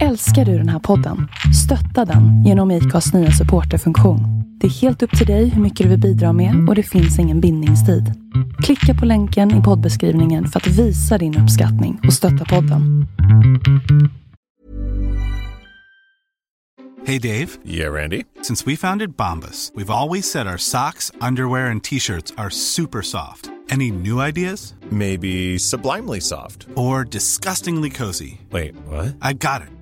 Älskar du den här podden? Stötta den genom IKAs nya supporterfunktion. Det är helt upp till dig hur mycket du vill bidra med och det finns ingen bindningstid. Klicka på länken i poddbeskrivningen för att visa din uppskattning och stötta podden. Hey Dave. Yeah, Randy. Since we founded Bombus, we've always said our socks, underwear, and t-shirts are super soft. Any new ideas? Maybe sublimely soft. Or disgustingly cozy? Wait, what? I got it.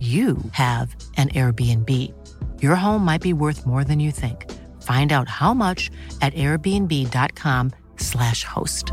you have an Airbnb. Your home might be worth more than you think. Find out how much at airbnb.com/slash host.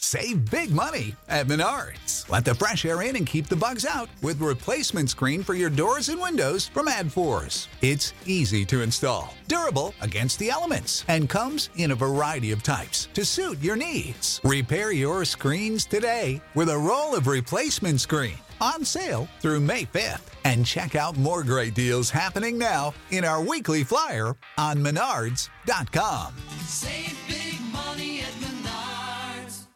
Save big money at Menards. Let the fresh air in and keep the bugs out with replacement screen for your doors and windows from AdForce. It's easy to install, durable against the elements, and comes in a variety of types to suit your needs. Repair your screens today with a roll of replacement screen on sale through May 5th. And check out more great deals happening now in our weekly flyer on menards.com. Save big money at Menards.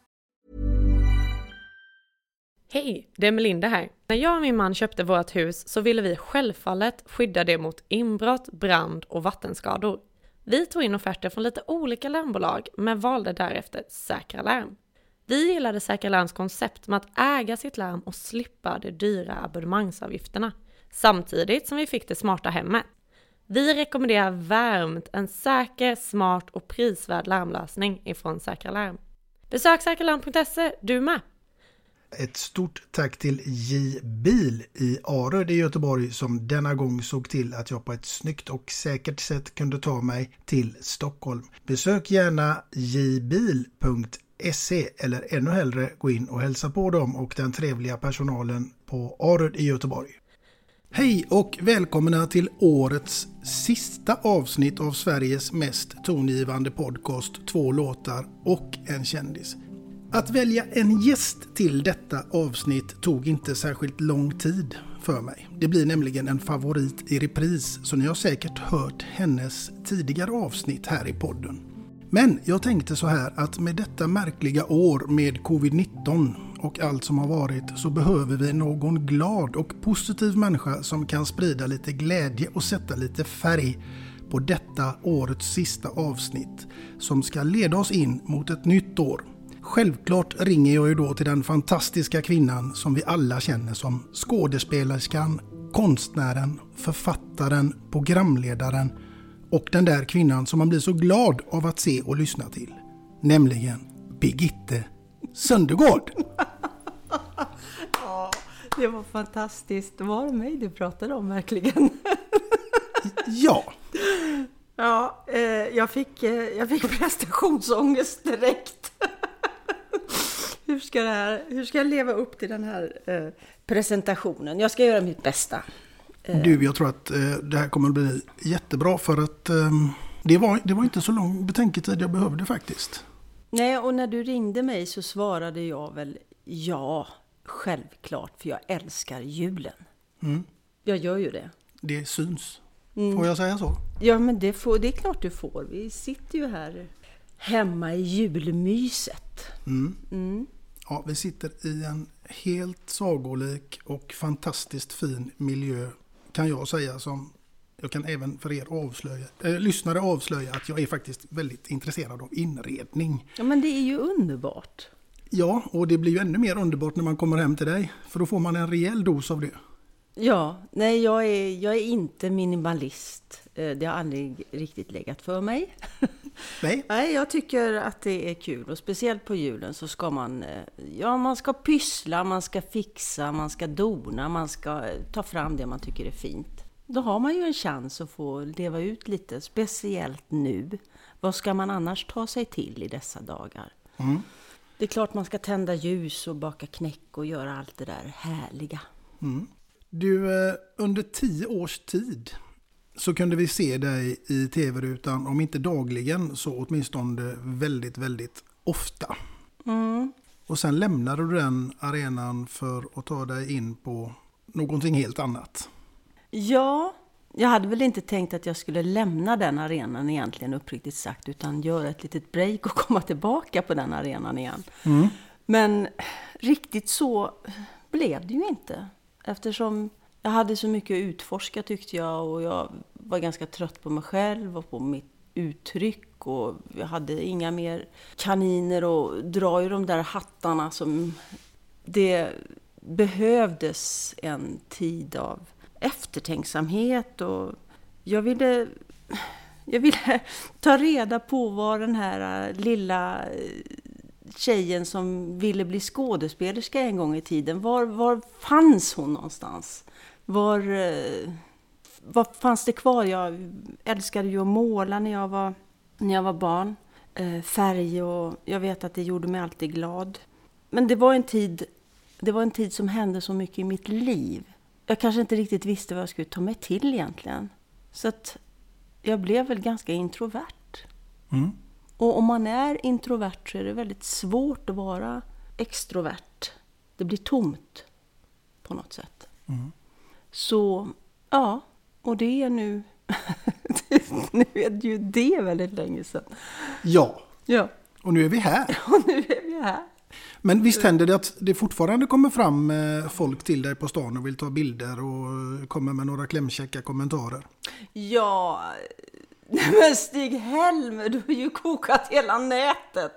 Hej, det är Melinda här. När jag och min man köpte vårt hus så ville vi självfallet skydda det mot inbrott, brand och vattenskador. Vi tog in offerter från lite olika larmbolag men valde därefter Säkra Larm. Vi gillade Säkra Larms koncept med att äga sitt larm och slippa de dyra abonnemangsavgifterna. Samtidigt som vi fick det smarta hemmet. Vi rekommenderar varmt en säker, smart och prisvärd larmlösning ifrån Säkra Larm. Besök säkralarm.se du med! Ett stort tack till J Bil i Aröd i Göteborg som denna gång såg till att jag på ett snyggt och säkert sätt kunde ta mig till Stockholm. Besök gärna jbil.se eller ännu hellre gå in och hälsa på dem och den trevliga personalen på Arud i Göteborg. Hej och välkomna till årets sista avsnitt av Sveriges mest tongivande podcast Två låtar och en kändis. Att välja en gäst till detta avsnitt tog inte särskilt lång tid för mig. Det blir nämligen en favorit i repris så ni har säkert hört hennes tidigare avsnitt här i podden. Men jag tänkte så här att med detta märkliga år med covid-19 och allt som har varit så behöver vi någon glad och positiv människa som kan sprida lite glädje och sätta lite färg på detta årets sista avsnitt som ska leda oss in mot ett nytt år. Självklart ringer jag ju då till den fantastiska kvinnan som vi alla känner som skådespelerskan, konstnären, författaren, programledaren och den där kvinnan som man blir så glad av att se och lyssna till. Nämligen Birgitte Söndergård. Ja, det var fantastiskt. Var det mig du pratade om verkligen? Ja, Ja, eh, jag, fick, eh, jag fick prestationsångest direkt. hur, ska det här, hur ska jag leva upp till den här eh, presentationen? Jag ska göra mitt bästa. Du jag tror att eh, det här kommer att bli jättebra för att eh, det, var, det var inte så lång betänketid jag behövde faktiskt. Nej, och när du ringde mig så svarade jag väl ja, självklart, för jag älskar julen. Mm. Jag gör ju det. Det syns. Får jag säga så? Ja, men det, får, det är klart du får. Vi sitter ju här hemma i julmyset. Mm. Ja, vi sitter i en helt sagolik och fantastiskt fin miljö kan jag säga som jag kan även för er avslöja, eh, lyssnare avslöja att jag är faktiskt väldigt intresserad av inredning. Ja, men det är ju underbart. Ja, och det blir ju ännu mer underbart när man kommer hem till dig. För då får man en rejäl dos av det. Ja, nej jag är, jag är inte minimalist. Eh, Det har aldrig riktigt legat för mig. Nej. Nej, jag tycker att det är kul och speciellt på julen så ska man, eh, ja man ska pyssla, man ska fixa, man ska dona, man ska eh, ta fram det man tycker är fint. Då har man ju en chans att få leva ut lite, speciellt nu. Vad ska man annars ta sig till i dessa dagar? Mm. Det är klart man ska tända ljus och baka knäck och göra allt det där härliga. Du, eh, under tio års tid så kunde vi se dig i tv-rutan, om inte dagligen så åtminstone väldigt, väldigt ofta. Och sen lämnade du den arenan för att ta dig in på någonting helt annat. Ja, jag hade väl inte tänkt att jag skulle lämna den arenan egentligen uppriktigt sagt, utan göra ett litet break och komma tillbaka på den arenan igen. Men riktigt så blev det ju inte. Eftersom jag hade så mycket att utforska tyckte jag och jag var ganska trött på mig själv och på mitt uttryck och jag hade inga mer kaniner och dra i de där hattarna som det behövdes en tid av eftertänksamhet och jag ville, jag ville ta reda på vad den här äh, lilla äh, tjejen som ville bli skådespelerska en gång i tiden, var, var fanns hon någonstans? Var, eh, vad fanns det kvar? Jag älskade ju att måla när jag var, när jag var barn. Eh, färg och jag vet att det gjorde mig alltid glad. Men det var en tid, det var en tid som hände så mycket i mitt liv. Jag kanske inte riktigt visste vad jag skulle ta mig till egentligen. Så att jag blev väl ganska introvert. Mm. Och om man är introvert så är det väldigt svårt att vara extrovert. Det blir tomt på något sätt. Så, ja, och det är nu... nu är det ju det väldigt länge sedan. Ja, Ja, och nu är vi här. och nu är vi här. Men visst händer det att det fortfarande kommer fram eh, folk till dig på stan och vill ta bilder och eh, kommer med några klämkäcka kommentarer? Ja, men Stig-Helm, du har ju kokat hela nätet.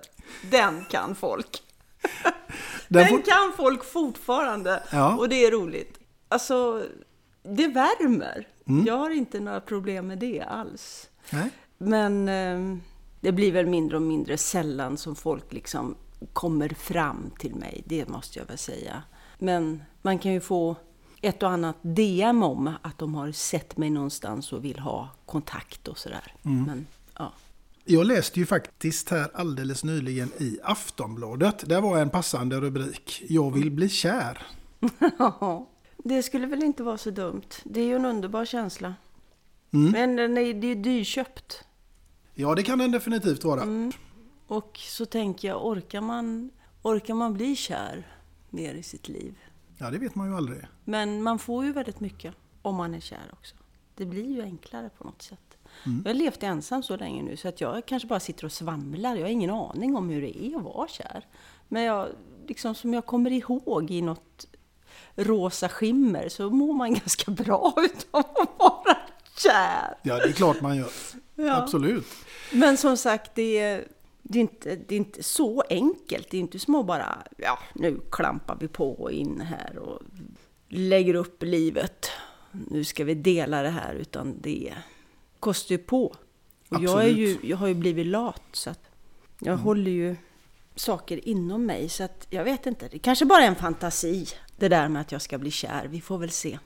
Den kan folk. Den Den kan folk fortfarande. Ja. Och det är roligt. Alltså, det värmer. Jag har inte några problem med det alls. Nej? Men eh, det blir väl mindre och mindre sällan som folk liksom kommer fram till mig. Det måste jag väl säga. Men man kan ju få ett och annat DM om att de har sett mig någonstans och vill ha kontakt och sådär. Men ja. Jag läste ju faktiskt här alldeles nyligen i Aftonbladet. Där var en passande rubrik. Jag vill bli kär. Det skulle väl inte vara så dumt. Det är ju en underbar känsla. Men den är, det är dyrköpt. Ja, det kan den definitivt vara. Och så tänker jag, orkar man, orkar man bli kär mer i sitt liv? Ja, det vet man ju aldrig. Men man får ju väldigt mycket om man är kär också. Det blir ju enklare på något sätt. Jag har levt ensam så länge nu så att jag kanske bara sitter och svamlar. Jag har ingen aning om hur det är att vara kär. Men jag, liksom som jag kommer ihåg i något rosa skimmer så mår man ganska bra utav att vara kär. Ja, det är klart man gör. Absolut. Men som sagt, det är, det, är inte, det är inte så enkelt. Det är inte som att bara, ja, nu klampar vi på in här och lägger upp livet. Nu ska vi dela det här, utan det kostar ju på. Och jag, är ju, jag har ju blivit lat, så att jag håller ju saker inom mig. Så att jag vet inte, det kanske bara är en fantasi, det där med att jag ska bli kär. Vi får väl se.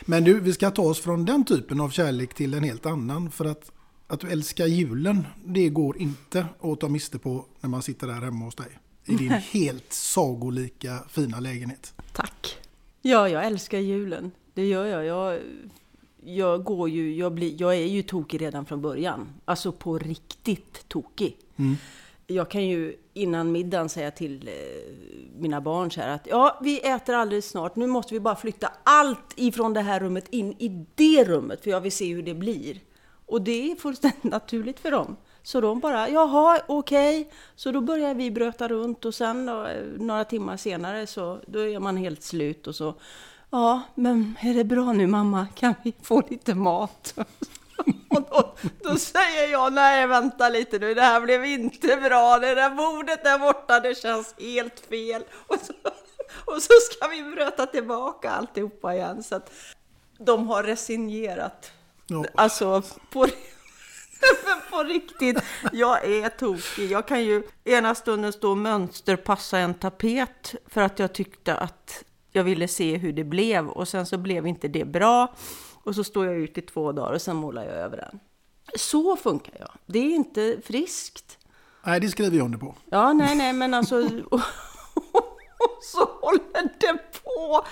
Men du, vi ska ta oss från den typen av kärlek till en helt annan. För att, att du älskar julen, det går inte att ta miste på när man sitter där hemma hos dig. I din helt sagolika fina lägenhet. Tack. Ja, jag älskar julen. Det gör jag. Jag, jag, går ju, jag, blir, jag är ju tokig redan från början. Alltså på riktigt tokig. Jag kan ju innan middagen säga till eh, mina barn så här att ja, vi äter alldeles snart. Nu måste vi bara flytta allt ifrån det här rummet in i det rummet för jag vill se hur det blir. Och det är fullständigt naturligt för dem. Så de bara, jaha, okej. Så då börjar vi bröta runt och sen då, eh, några timmar senare så då är man helt slut och så, ja, men är det bra nu mamma? Kan vi få lite mat? Och då, då säger jag, nej vänta lite nu, det här blev inte bra, det där bordet där borta, det känns helt fel. Och så, och så ska vi bröta tillbaka alltihopa igen. Så att de har resignerat. Ja. Alltså, på, på riktigt, jag är tokig. Jag kan ju ena stunden stå och mönsterpassa en tapet för att jag tyckte att jag ville se hur det blev och sen så blev inte det bra. Och så står jag ut i två dagar och sen målar jag över den. Så funkar jag. Det är inte friskt. Nej, det skriver jag under på. Ja, nej, nej, men alltså... Och så håller det på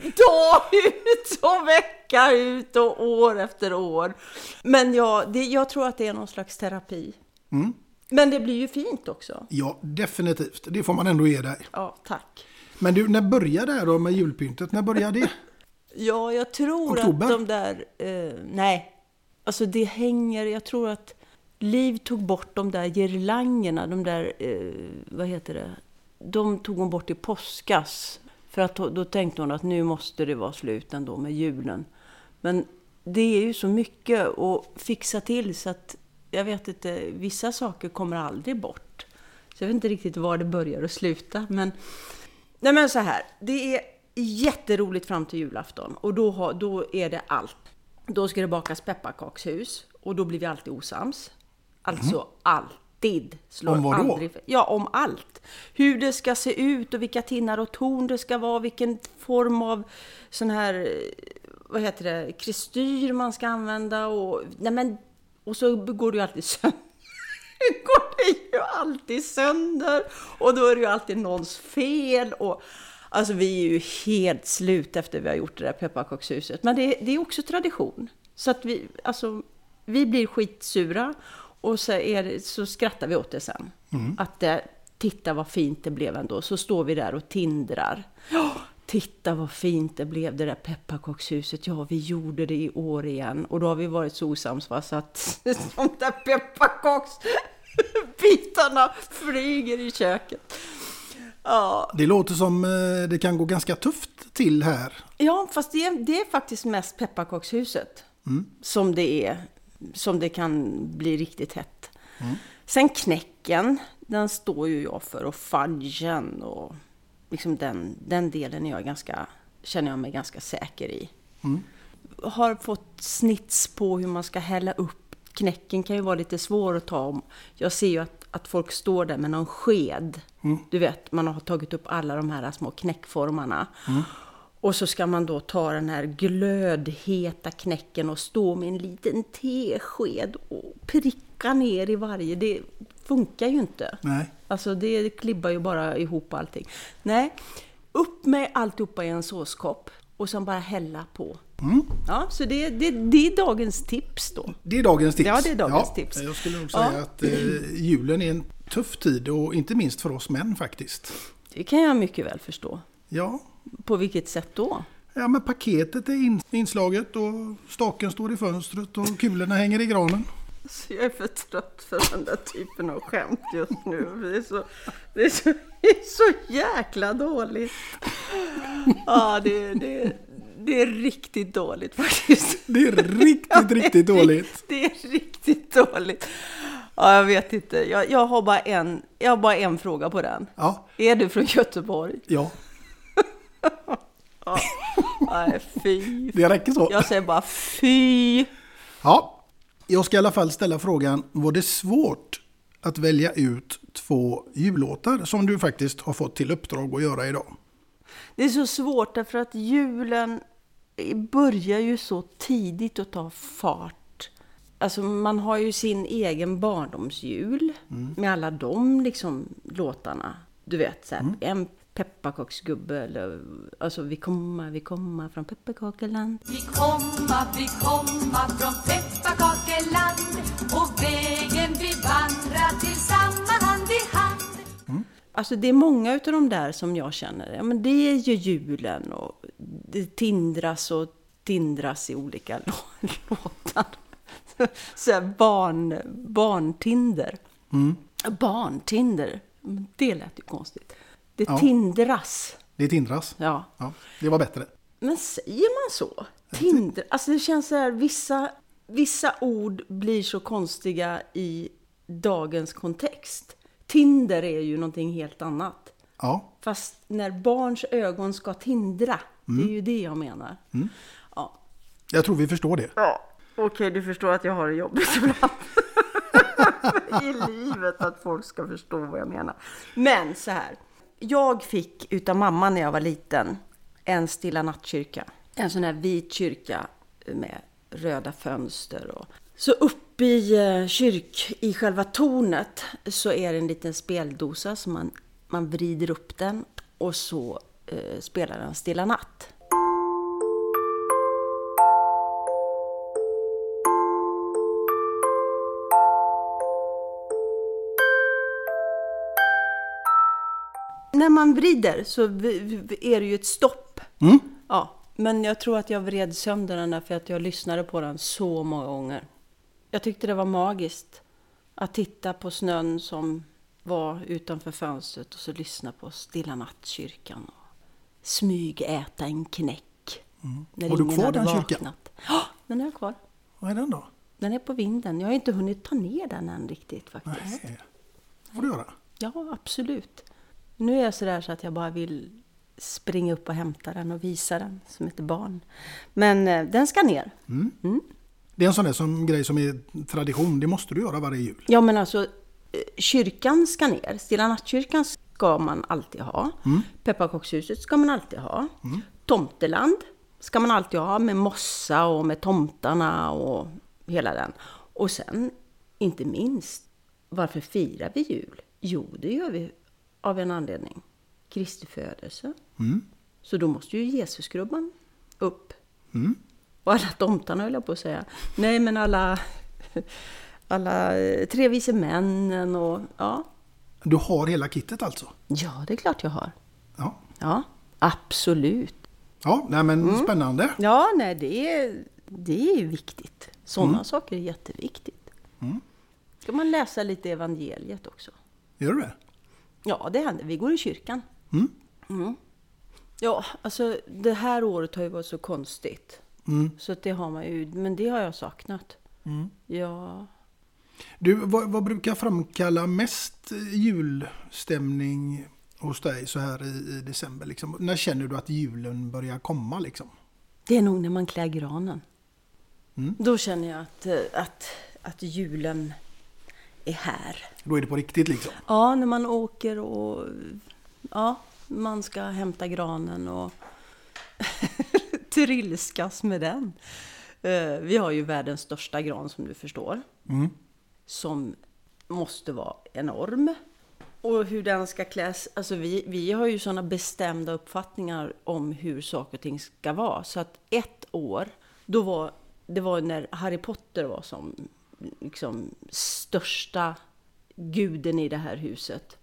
dag ut och vecka ut och år efter år. Men ja, det, jag tror att det är någon slags terapi. Mm. Men det blir ju fint också. Ja, definitivt. Det får man ändå ge dig. Ja, tack. Men du, när började det här då med julpyntet? När började det? Ja, jag tror Oktober? att de där... Eh, nej, alltså det hänger... Jag tror att Liv tog bort de där girlangerna, de där... Eh, vad heter det? De tog hon bort i påskas. För att då, tänkte hon att nu måste det vara slut ändå med julen. Men det är ju så mycket att fixa till så att jag vet inte, vissa saker kommer aldrig bort. Så jag vet inte riktigt var det börjar och slutar. Men, nej men så här, det är jätteroligt fram till julafton och då, har, då är det allt. Då ska det bakas pepparkakshus och då blir vi alltid osams. Alltså alltid. Slår Om vad då? aldrig- Ja, om allt. Hur det ska se ut och vilka tinnar och torn det ska vara, vilken form av sån här, vad heter det, kristyr man ska använda och, nej men, och så går det ju alltid sönder. går det ju alltid sönder och då är det ju alltid någons fel och alltså vi är ju helt slut efter vi har gjort det där pepparkakshuset. Men det, det är också tradition. Så att vi, alltså, vi blir skitsura och så, det, så skrattar vi åt det sen. Att det, titta vad fint det blev ändå. Så står vi där och tindrar. Ja, titta vad fint det blev det där pepparkakshuset. Ja, vi gjorde det i år igen. Och då har vi varit så osams va, så att de där pepparkaksbitarna flyger i köket. Ja, Det låter som eh, det kan gå ganska tufft till här. Ja, fast det är, det är faktiskt mest pepparkakshuset som det är, som det kan bli riktigt hett. Sen knäcken, den står ju jag för och fudgen och liksom den, den delen är jag ganska, känner jag mig ganska säker i. Har fått snits på hur man ska hälla upp. Knäcken kan ju vara lite svår att ta om. Jag ser ju att, att folk står där med någon sked. Du vet, man har tagit upp alla de här små knäckformarna. Och så ska man då ta den här glödheta knäcken och stå med en liten tesked och pricka ner i varje. Det funkar ju inte. Nej. Alltså det klibbar ju bara ihop allting. Nej, upp med alltihopa i en såskopp och sen bara hälla på. Ja, så det, det, det är dagens tips då. Det är dagens tips. Ja, det är dagens tips. Jag skulle nog Ja. säga att eh, julen är en tuff tid och inte minst för oss män faktiskt. Det kan jag mycket väl förstå. Ja, På vilket sätt då? ja men paketet är in, inslaget och staken står i fönstret och kulorna hänger i granen. Så jag är för trött för den där typen av skämt just nu. Det är så, det är så, det är så jäkla dåligt. Ja, det, det, det är riktigt dåligt faktiskt. Det är riktigt, riktigt dåligt. Det är riktigt dåligt. Ja, jag vet inte. Jag, jag, har bara en, jag har bara en fråga på den. Ja, Är du från Göteborg? ja, Nej, fy. det räcker så. Jag säger bara fy. Ja, jag ska i alla fall ställa frågan, var det svårt att välja ut två jullåtar som du faktiskt har fått till uppdrag att göra idag? Det är så svårt därför att julen börjar ju så tidigt att ta fart. Alltså man har ju sin egen barndomsjul med alla de liksom låtarna. Du vet, så här, en pepparkaksgubbe eller alltså vi komma, vi komma från pepparkakeland. Vi komma, vi komma från pepparkakeland och vägen vi vandrar tillsammans hand i hand. Alltså det är många utav de där som jag känner, ja men det är ju julen och det tindras och tindras i olika lå- låtar. Så här barn, barntinder. Barntinder, Men det lät ju konstigt. Det Ja. tindras. Det tindras. Ja. Ja, det var bättre. Men säger man så? Tinder, alltså det känns så här, vissa, vissa ord blir så konstiga i dagens kontext. Tinder är ju någonting helt annat. Ja, Fast när barns ögon ska tindra, det är ju det jag menar. Ja. jag tror vi förstår det. ja. Okej, du förstår att jag har det jobbigt ibland. I livet, att folk ska förstå vad jag menar. Men så här. Jag fick utav mamma när jag var liten en stilla nattkyrka. En sån här vit kyrka med röda fönster. Och... Så uppe i eh, kyrk, i själva tornet, så är det en liten speldosa som man, man vrider upp den och så eh, spelar den Stilla natt. När man vrider så är det ju ett stopp. Ja, men jag tror att jag vred sönder den där för att jag lyssnade på den så många gånger. Jag tyckte det var magiskt att titta på snön som var utanför fönstret och så lyssna på Stilla nattkyrkan smygäta en knäck. När Har du kvar den kyrkan? Ja, den är kvar. Vad är den då? Den är på vinden. Jag har inte hunnit ta ner den än riktigt faktiskt. Nej. får du göra. Ja, absolut. Nu är jag sådär så att jag bara vill springa upp och hämta den och visa den som ett barn. Men eh, den ska ner. Det är en sån där som, grej som är tradition. Det måste du göra varje jul. Ja, men alltså eh, kyrkan ska ner. Stilla nattkyrkan ska man alltid ha. Pepparkakshuset ska man alltid ha. Tomteland ska man alltid ha med mossa och med tomtarna och hela den. Och sen, inte minst, varför firar vi jul? Jo, det gör vi av en anledning. Kristi födelse. Så då måste ju Jesuskrubban upp. Och alla tomtarna höll jag på att säga. Nej, men alla, alla eh, tre vise männen och ja. Du har hela kittet alltså? Ja, det är klart jag har. Ja. Ja, absolut. Ja, nej men spännande. Ja, nej, det är, det är viktigt. Sådana saker är jätteviktigt. Ska man läsa lite evangeliet också? Gör du det? Ja, det händer. Vi går i kyrkan. Mm. Ja, alltså det här året har ju varit så konstigt. Så att det har man ju, men det har jag saknat. Ja, Du, vad, vad brukar framkalla mest julstämning hos dig så här i, i december? Liksom? När känner du att julen börjar komma? Liksom? det är nog när man klär granen. Då känner jag att, eh, att, att julen är här. Då är det på riktigt liksom? Ja, när man åker och ja, man ska hämta granen och trilskas med den. Eh, Vi har ju världens största gran som du förstår. Som måste vara enorm. Och hur den ska kläs. Alltså vi, vi har ju sådana bestämda uppfattningar om hur saker och ting ska vara. Så att ett år, då var, det var när Harry Potter var som liksom största guden i det här huset.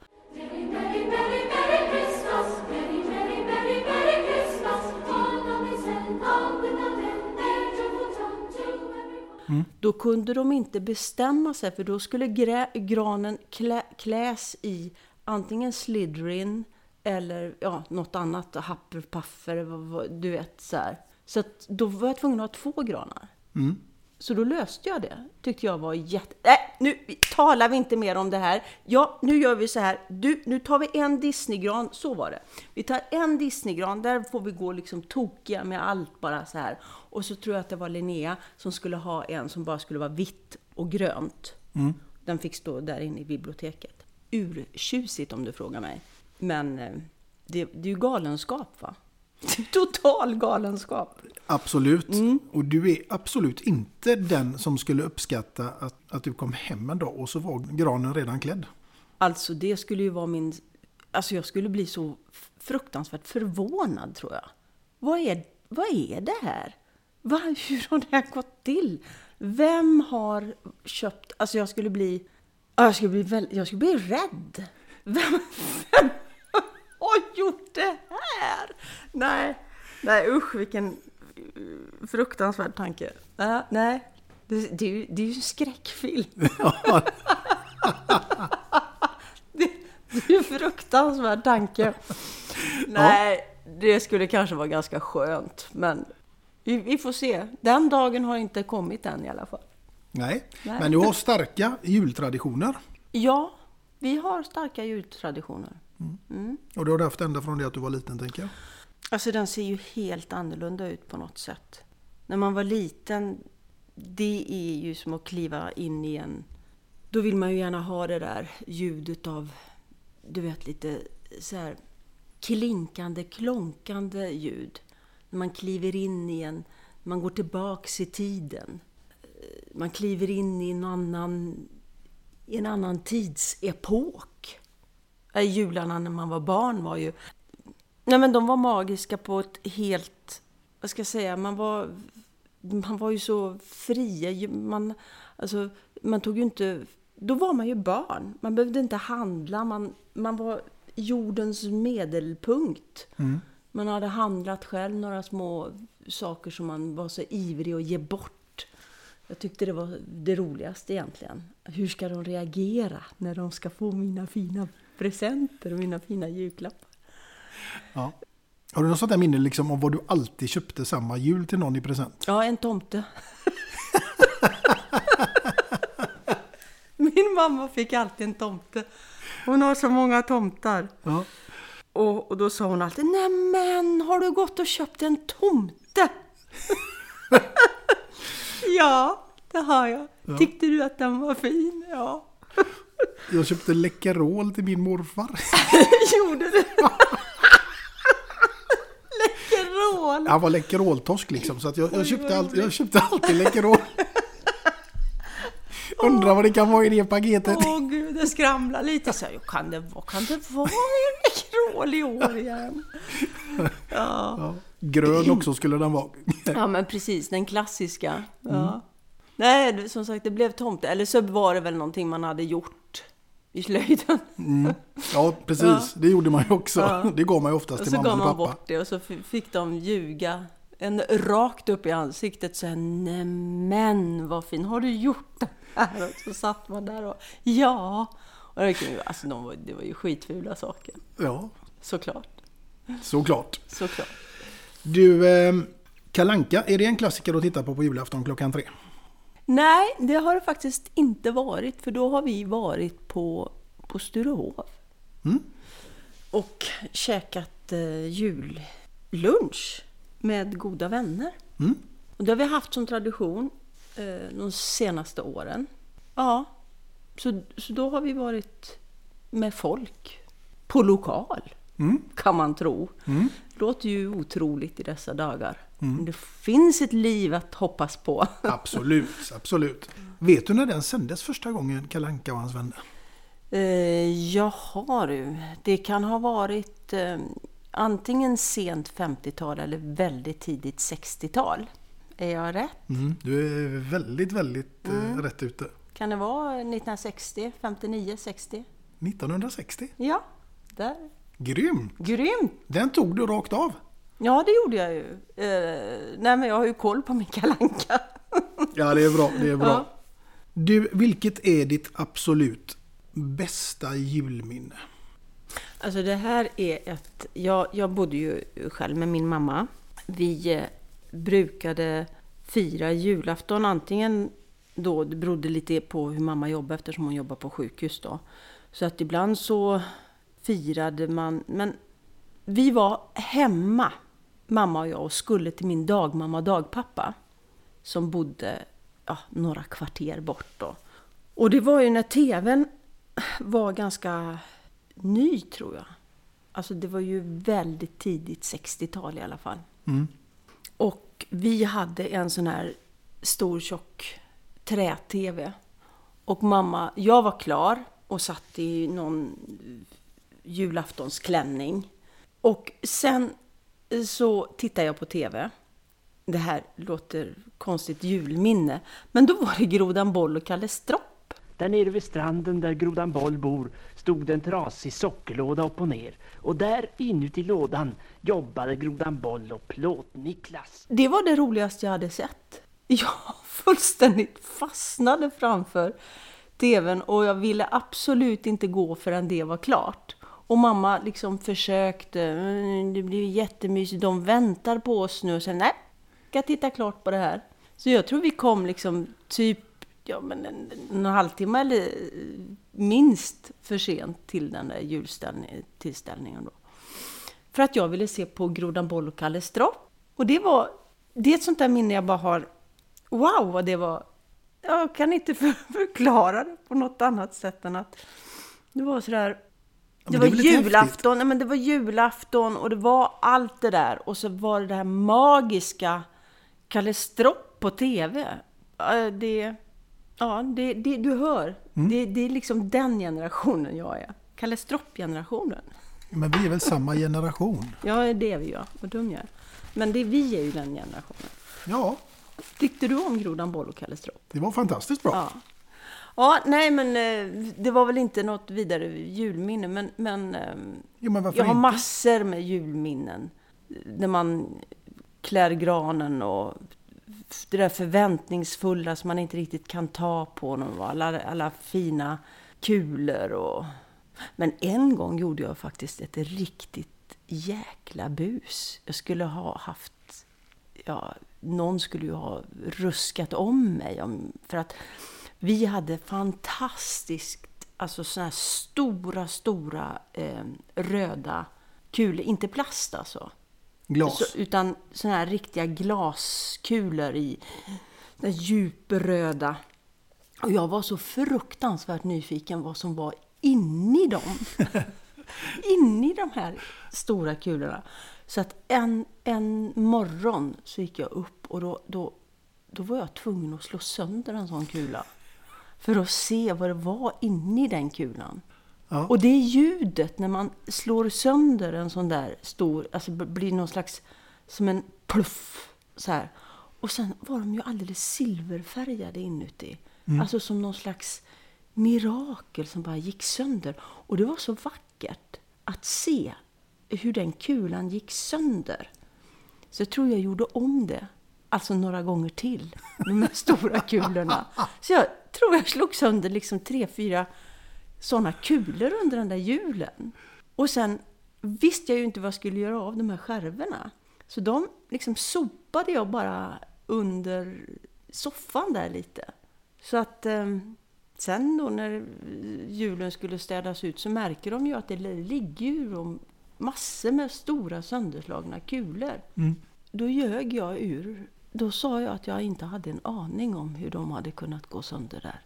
Everyone. Då kunde de inte bestämma sig för då skulle granen klä, kläs i antingen Slytherin eller ja, något annat, vad- vad- du vet så här. Så då var jag tvungen att ha två granar. Så då löste jag det. Tyckte jag var jätte... Nej, nu talar vi inte mer om det här. Ja, nu gör vi så här. Du, nu tar vi en Disneygran. Så var det. Vi tar en Disneygran. Där får vi gå liksom tokiga med allt bara så här. Och så tror jag att det var Linnea som skulle ha en som bara skulle vara vitt och grönt. Den fick stå där inne i biblioteket. Urtjusigt om du frågar mig. Men eh, det, det är ju galenskap va? Total galenskap. Absolut. Och du är absolut inte den som skulle uppskatta att, att du kom hem en dag och så var granen redan klädd. Alltså det skulle ju vara min... Alltså jag skulle bli så fruktansvärt förvånad tror jag. Vad är, vad är det här? Va, hur har det här gått till? Vem har köpt... Alltså jag skulle bli... ja, Jag skulle bli, väl, jag skulle bli rädd. Vem, vem har gjort det här? Nej, nej usch vilken eh, fruktansvärd tanke. Nej, nej. Det, det, det är ju en skräckfilm. Det, det är en fruktansvärd tanke. Nej, det skulle kanske vara ganska skönt. Men vi, vi får se. Den dagen har inte kommit än i alla fall. Nej. Nej. Men du har starka jultraditioner. Ja, vi har starka jultraditioner. Och det har du haft ända från det att du var liten tänker jag. Alltså den ser ju helt annorlunda ut på något sätt. När man var liten, det är ju som att kliva in i en... Då vill man ju gärna ha det där ljudet av, du vet lite så här klinkande, klonkande ljud. När man kliver in i en, man går tillbaks i tiden. Man kliver in i en annan, i en annan tidsepok. Äh, Jularna när man var barn var ju... Nej men de var magiska på ett helt... Vad ska jag säga? Man var, man var ju så fria. Man, alltså, man tog ju inte... Då var man ju barn. Man behövde inte handla. Man, man var jordens medelpunkt. Man hade handlat själv några små saker som man var så ivrig att ge bort. Jag tyckte det var det roligaste egentligen. Hur ska de reagera när de ska få mina fina presenter och mina fina julklappar? Ja. Har du något sånt där minne liksom om vad du alltid köpte samma jul till någon i present? Ja, en tomte. Min mamma fick alltid en tomte. Hon har så många tomtar. Ja. Och, och då sa hon alltid, nämen har du gått och köpt en tomte? ja, det har jag. Tyckte du att den var fin? Ja. Jag köpte Läkerol till min morfar. Gjorde du? Läkerol! Han var Läkeroltorsk liksom, så att jag, jag, köpte all, jag köpte alltid Läkerol. Undrar vad det kan vara i det paketet. Åh gud, det skramlar lite. Så jag, kan, det, vara- kan det vara en Läkerol i år igen? Ja. Ja. Grön också skulle den vara. ja, men precis. Den klassiska. Ja. Nej, det- som sagt, det blev tomte. Eller så var det väl någonting man hade gjort i slöjden. Ja, precis. Det gjorde man ju också. Det gav man ju oftast Och till så mamma gav och man pappa. bort det och så fick de ljuga en rakt upp i ansiktet så här, nämen vad fin, har du gjort det här? Och så satt man där och ja. Och det, ju- alltså, de var, det var ju skitfula saker. Ja, Såklart, såklart. såklart. Du, eh, Kalanka, är det en klassiker att titta på på julafton klockan tre? Nej, det har det faktiskt inte varit för då har vi varit på, på Sturehof. Och käkat eh, jullunch med goda vänner. Och det har vi haft som tradition eh, de senaste åren. Ja, så, så då har vi varit med folk på lokal. Kan man tro. Låter ju otroligt i dessa dagar. Men det finns ett liv att hoppas på. Absolut, absolut. Vet du när den sändes första gången, Kalanka och hans vänner? Eh, jaha du, det kan ha varit eh, antingen sent 50-tal eller väldigt tidigt 60-tal. Är jag rätt? Mm, du är väldigt, väldigt eh, rätt ute. Kan det vara 1960, 59, 60? 1960. Ja, där. Grym! Grymt! Den tog du rakt av. Ja, det gjorde jag ju. Eh, nej, men jag har ju koll på min kalanka. Ja, det är bra. Det är bra. Ja. Du, vilket är ditt absolut bästa julminne? Alltså det här är ett... Jag, jag bodde ju själv med min mamma. Vi eh, brukade fira julafton antingen då, det berodde lite på hur mamma jobbade eftersom hon jobbar på sjukhus då. Så att ibland så firade man, men vi var hemma, mamma och jag, och skulle till min dagmamma och dagpappa. Som bodde ja, några kvarter bort då. Och det var ju när tvn var ganska ny tror jag. Alltså det var ju väldigt tidigt 60-tal i alla fall. Och vi hade en sån här stor tjock trä-tv. Och mamma, jag var klar och satt i någon julaftonsklänning. Och sen så tittade jag på tv. Det här låter konstigt julminne. Men då var det Grodan Boll och Kalle Stropp. Där nere vid stranden där Grodan Boll bor stod en trasig sockerlåda upp och ner. Och där inuti lådan jobbade Grodan Boll och Plåt-Niklas. Det var det roligaste jag hade sett. Jag fullständigt fastnade framför tvn och jag ville absolut inte gå förrän det var klart. Och mamma liksom försökte, mm, det blir jättemysigt, de väntar på oss nu och sen nej, ska titta klart på det här. Så jag tror vi kom liksom typ ja, men en, en halvtimme eller minst för sent till den där jultillställningen då. För att jag ville se på Grodan Boll och Kalle Stropp. Och det var, det är ett sånt där minne jag bara har wow vad det var. Jag kan inte förklara det på något annat sätt än att det var sådär det var julafton, nej, men det var julafton och det var allt det där. Och så var det det här magiska Kalle Stropp på TV. Ja, Det, ja, det, det, du hör. Mm. Det, det är liksom den generationen jag är. Kalle Stropp-generationen. Men vi är väl samma generation? Ja, det är vi ju. Vad dum jag är. Men det, vi är ju den generationen. Ja, Tyckte du om Grodan Boll och Kalle Stropp? det var fantastiskt bra. Ja. Ja, nej men eh, det var väl inte något vidare julminne, men, men, eh, Jo, men jag har inte? massor med julminnen. När man klär granen och det där förväntningsfulla som man inte riktigt kan ta på. någon, Alla, alla fina kulor och... Men en gång gjorde jag faktiskt ett riktigt jäkla bus. Jag skulle ha haft... Ja, någon skulle ju ha ruskat om mig. Om, för att vi hade fantastiskt, alltså såna här stora, stora eh, röda kulor. Inte plast alltså. Glas. Så, utan såna här riktiga glaskulor i den djupröda. Och jag var så fruktansvärt nyfiken vad som var inne i dem. inne i de här stora kulorna. Så att en, en morgon så gick jag upp och då, då, då var jag tvungen att slå sönder en sån kula. För att se vad det var inne i den kulan. Ja. Och det är ljudet när man slår sönder en sån där stor, alltså blir någon slags, som en pluff så här. Och sen var de ju alldeles silverfärgade inuti. Alltså som någon slags mirakel som bara gick sönder. Och det var så vackert att se hur den kulan gick sönder. Så jag tror jag gjorde om det. Alltså några gånger till. De här stora kulorna. Så jag tror jag slog sönder liksom tre, fyra sådana kulor under den där julen. Och sen visste jag ju inte vad jag skulle göra av de här skärvorna. Så de liksom sopade jag bara under soffan där lite. Så att eh, sen då när julen skulle städas ut så märker de ju att det ligger ju massor med stora sönderslagna kulor. Då ljög jag ur. Då sa jag att jag inte hade en aning om hur de hade kunnat gå sönder där.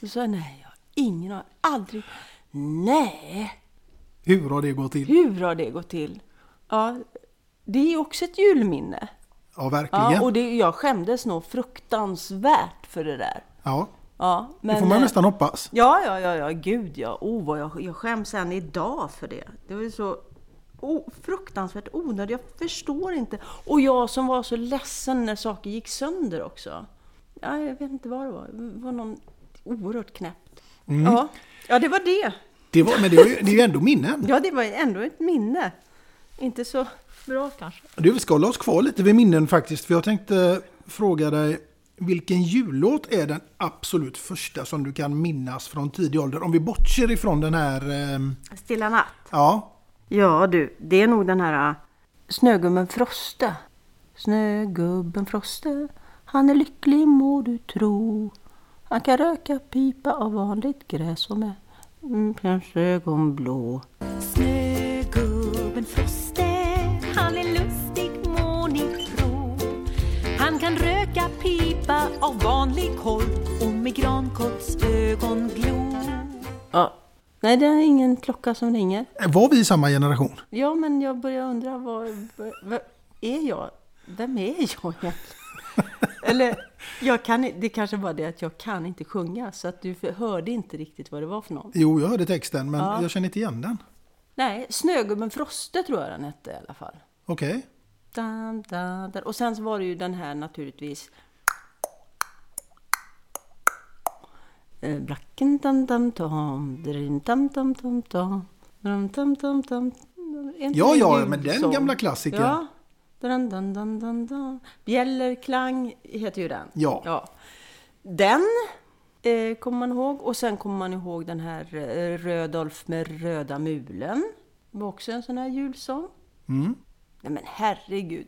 Då sa jag nej, jag har ingen aning. Aldrig. Nej, Hur har det gått till? hur har det gått till? Ja, det är också ett julminne. Ja, verkligen. Ja, och det, jag skämdes nog fruktansvärt för det där. Ja, Ja, men, det får man eh, nästan hoppas. Ja, ja, ja, ja, gud ja. Oh, vad jag, jag skäms än idag för det. Det var ju så oh, fruktansvärt onödigt. Jag förstår inte. Och jag som var så ledsen när saker gick sönder också. Ja, jag vet inte vad det var. Det var någon oerhört knäppt. Mm. Ja. ja, det var det. Det var, men det, var ju, det är ju ändå minnen. Ja, det var ändå ett minne. Inte så bra kanske. Du, vi ska hålla oss kvar lite vid minnen faktiskt. För jag tänkte fråga dig, vilken jullåt är den absolut första som du kan minnas från tidig ålder? Om vi bortser ifrån den här... ehm, Stilla natt. ja, Ja du, det är nog den här äh, Snögubben Froste. Snögubben Froste, han är lycklig må du tro. Han kan röka pipa av vanligt gräs och med mm, kanske ögonblå. Snögubben Froste, han är lustig må ni tro. Han kan röka pipa av vanlig korv och med grankotsögon glo. Ja. Nej, det är ingen klocka som ringer. var vi i samma generation? Ja, men jag börjar undra, vad, är jag? Vem är jag egentligen? Eller, jag kan, det kanske var det att jag kan inte sjunga, så att du hörde inte riktigt vad det var för någon. Jo, jag hörde texten, men Ja. jag känner inte igen den. Nej, Snögubben Froste tror jag den hette i alla fall. Okej. Dun. Och sen så var det ju den här naturligtvis. Blacken dum dum tom, drin dum dum dum tom, dum dum dum dum. Är inte Ja, ja, en men den gamla klassikern. Ja. Dun, dun, dun, dun, dun. Bjällerklang heter ju den. Ja. ja. Den eh, kommer man ihåg. Och sen kommer man ihåg den här eh, Rödolf med röda mulen. Det var också en sån här julsång. Mm. Nej men herregud.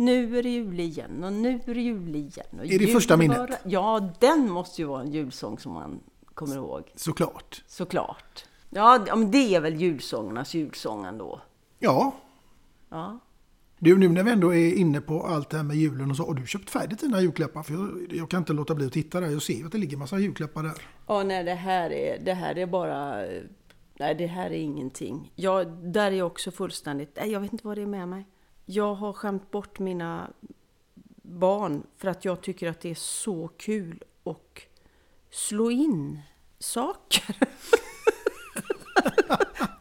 Nu är det jul igen och nu är det jul igen. Och Är det första minnet? bara- Ja, den måste ju vara en julsång som man kommer ihåg. Såklart. Du, nu när vi ändå är inne på allt det här med julen och så, har du köpt färdigt dina julklappar? För jag, jag kan inte låta bli att titta där. Jag ser ju att det ligger massa julklappar där. Ja, nej, det här är, det här är bara... Nej, det här är ingenting. Jag, där är jag också fullständigt... Nej, jag vet inte vad det är med mig. Jag har skämt bort mina barn för att jag tycker att det är så kul att slå in saker.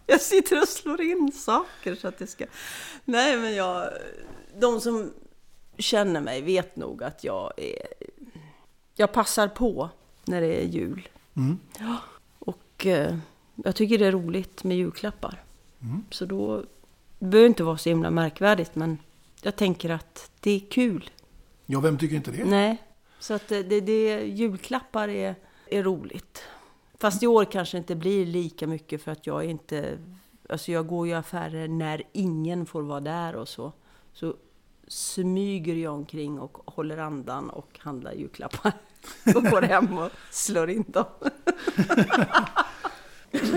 jag sitter och slår in saker så att det ska... Nej, men jag... De som känner mig vet nog att jag är... Jag passar på när det är jul. Mm. Och eh, jag tycker det är roligt med julklappar. Mm. Så då det behöver inte vara så himla märkvärdigt, men jag tänker att det är kul. Ja, vem tycker inte det? Nej, så att det, det, julklappar är, är roligt. Fast i år kanske inte blir lika mycket för att jag inte... Alltså jag går ju affärer när ingen får vara där och så. Så smyger jag omkring och håller andan och handlar julklappar. Och går hem och slår in dem.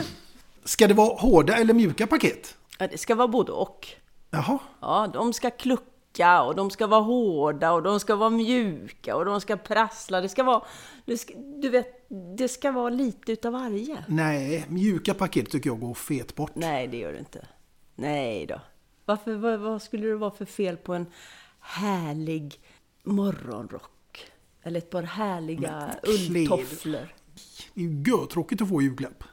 Ska det vara hårda eller mjuka paket? Ja, det ska vara både och. Jaha. Ja, de ska klucka och de ska vara hårda och de ska vara mjuka och de ska prassla. Det ska vara, det ska, du vet, det ska vara lite utav varje. Nej, mjuka paket tycker jag går fet bort. Nej, det gör det inte. Nej då. Varför, vad, vad skulle det vara för fel på en härlig morgonrock? Eller ett par härliga ulltofflor? Det är ju görtråkigt att få julklapp.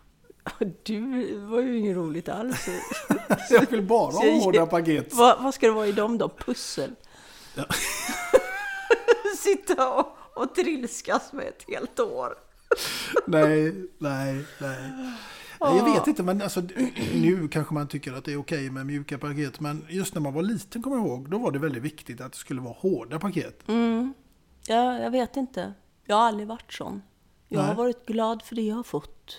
Du var ju inget roligt alls. Jag vill bara ha hårda paket. Vad, vad ska det vara i dem då? Pussel? Ja. Sitta och, och trilskas med ett helt år. Nej, nej, nej. Nej, Jag vet inte, men alltså, nu kanske man tycker att det är okej med mjuka paket. Men just när man var liten, kommer jag ihåg, då var det väldigt viktigt att det skulle vara hårda paket. Mm. Ja, jag vet inte. Jag har aldrig varit sån. Jag har Nej. varit glad för det jag har fått.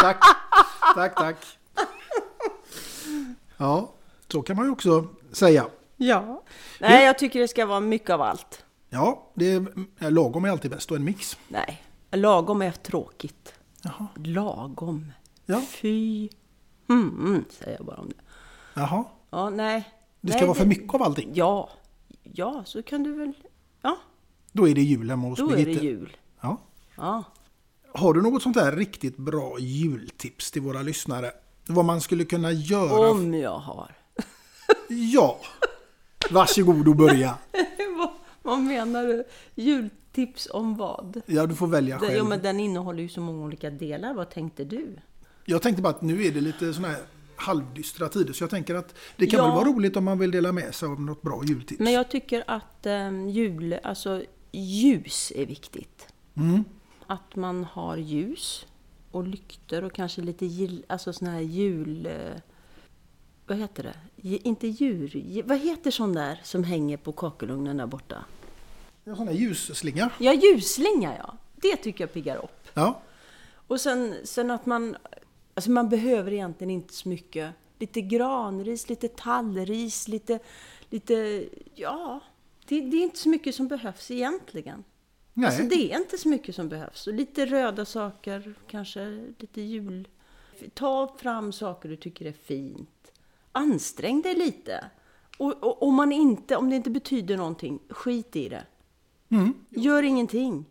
Tack, tack, tack. Ja, så kan man ju också säga. Ja. Nej, jag tycker det ska vara mycket av allt. Ja, det är, lagom är alltid bäst och en mix. Nej, lagom är tråkigt. Jaha. Lagom. Ja. Fy. Mm, mm, säger jag bara om det. Jaha, Ja, nej. det ska nej, vara för mycket av allting. Ja. Ja, så kan du väl... Ja, Då är det jul hemma hos då är Birgitte. det jul. Ja. Ja. Har du något sånt här riktigt bra jultips till våra lyssnare? Vad man skulle kunna göra? Om jag har. Ja, varsågod och börja. vad, vad menar du? Jultips om vad? Ja, du får välja själv. jo, men den innehåller ju så många olika delar. Vad tänkte du? Jag tänkte bara att nu är det lite såna här halvdystra tider, så jag tänker att det kan Ja. väl vara roligt om man vill dela med sig av något bra jultips. Men jag tycker att um, jul, alltså ljus är viktigt. Mm. Att man har ljus och lyktor och kanske lite alltså sån här jul... eh, Vad heter det? Inte djur... Vad heter sån där som hänger på kakelugnen där borta? En sån här ljusslinga. Ja, ljusslinga ja. Det tycker jag piggar upp. Ja, Och sen, sen att man... Alltså man behöver egentligen inte så mycket. Lite granris, lite tallris, lite... lite ja, det, det är inte så mycket som behövs egentligen. nej. Alltså det är inte så mycket som behövs. Lite röda saker, kanske lite jul. Ta fram saker du tycker är fint. Ansträng dig lite. Och, och om, man inte, om det inte betyder någonting, skit i det. Mm. Gör ingenting.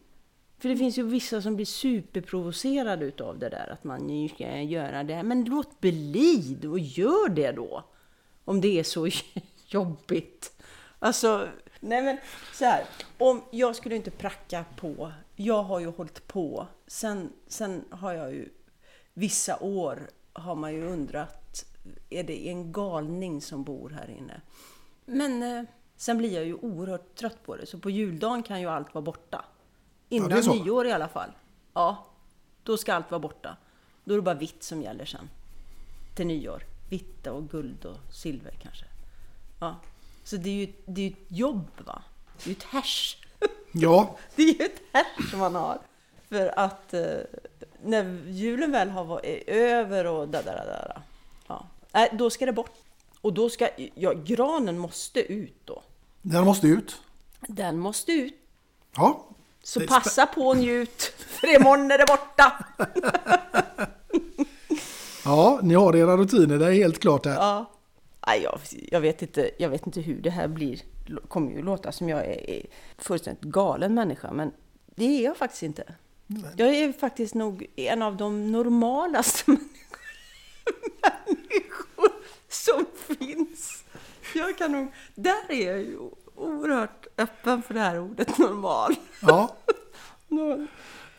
För det finns ju vissa som blir superprovocerade utav det där att man ska göra det. här. Men låt bli och gör det då. Om det är så jobbigt. Alltså, nej men så här. Om jag skulle inte pracka på. Jag har ju hållit på. Sen, sen har jag ju vissa år har man ju undrat. Är det en galning som bor här inne? Men eh, sen blir jag ju oerhört trött på det. Så på juldagen kan ju allt vara borta. Innan så. nyår i alla fall. Ja, då ska allt vara borta. Då är det bara vitt som gäller sen. Till nyår. Vitt och guld och silver kanske. Ja. Så det är ju det är ett jobb va? Det är ju ett härs. Ja, Det är ju ett som man har. För att eh, när julen väl har varit över och där, där, där. Ja. Nej, då ska det bort. Och då ska, ja, granen måste ut då. den måste ut. Den måste ut. Ja, Så passa på och njut. För imorgon är det borta! Ja, ni har era rutiner, det är helt klart här. Ja. Nej, jag, jag, vet inte, jag vet inte hur det här blir. Det kommer ju låta som jag är, är fullständigt galen människa, men det är jag faktiskt inte. Jag är faktiskt nog en av de normalaste människor som finns. Jag kan nog, där är jag ju oerhört öppen för det här ordet normal. Ja. Nå-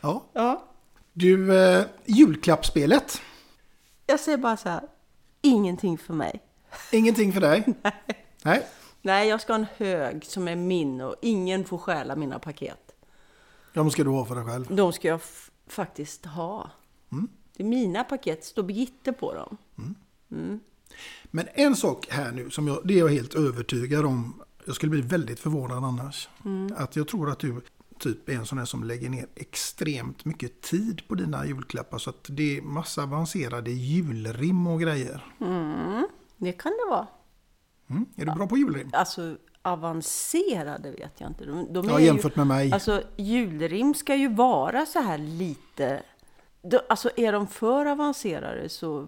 ja. Ja, Du, eh, julklappsspelet. jag säger bara så här, ingenting för mig. Ingenting för dig? Nej. Nej, jag ska ha en hög som är min och ingen får stjäla mina paket. De ska du ha för dig själv. De ska jag faktiskt ha. Det är mina paket, står Birgitte på dem. Mm. Men en sak här nu som jag, det är jag helt övertygad om. Jag skulle bli väldigt förvånad annars. Mm. Att jag tror att du typ är en sån här som lägger ner extremt mycket tid på dina julklappar. Så att det är massa avancerade julrim och grejer. Mm, det kan det vara. Mm. Är du bra på julrim? Alltså avancerade vet jag inte. De, de Ja, jämfört ju, med mig. Alltså julrim ska ju vara så här lite... De, alltså är de för avancerade så...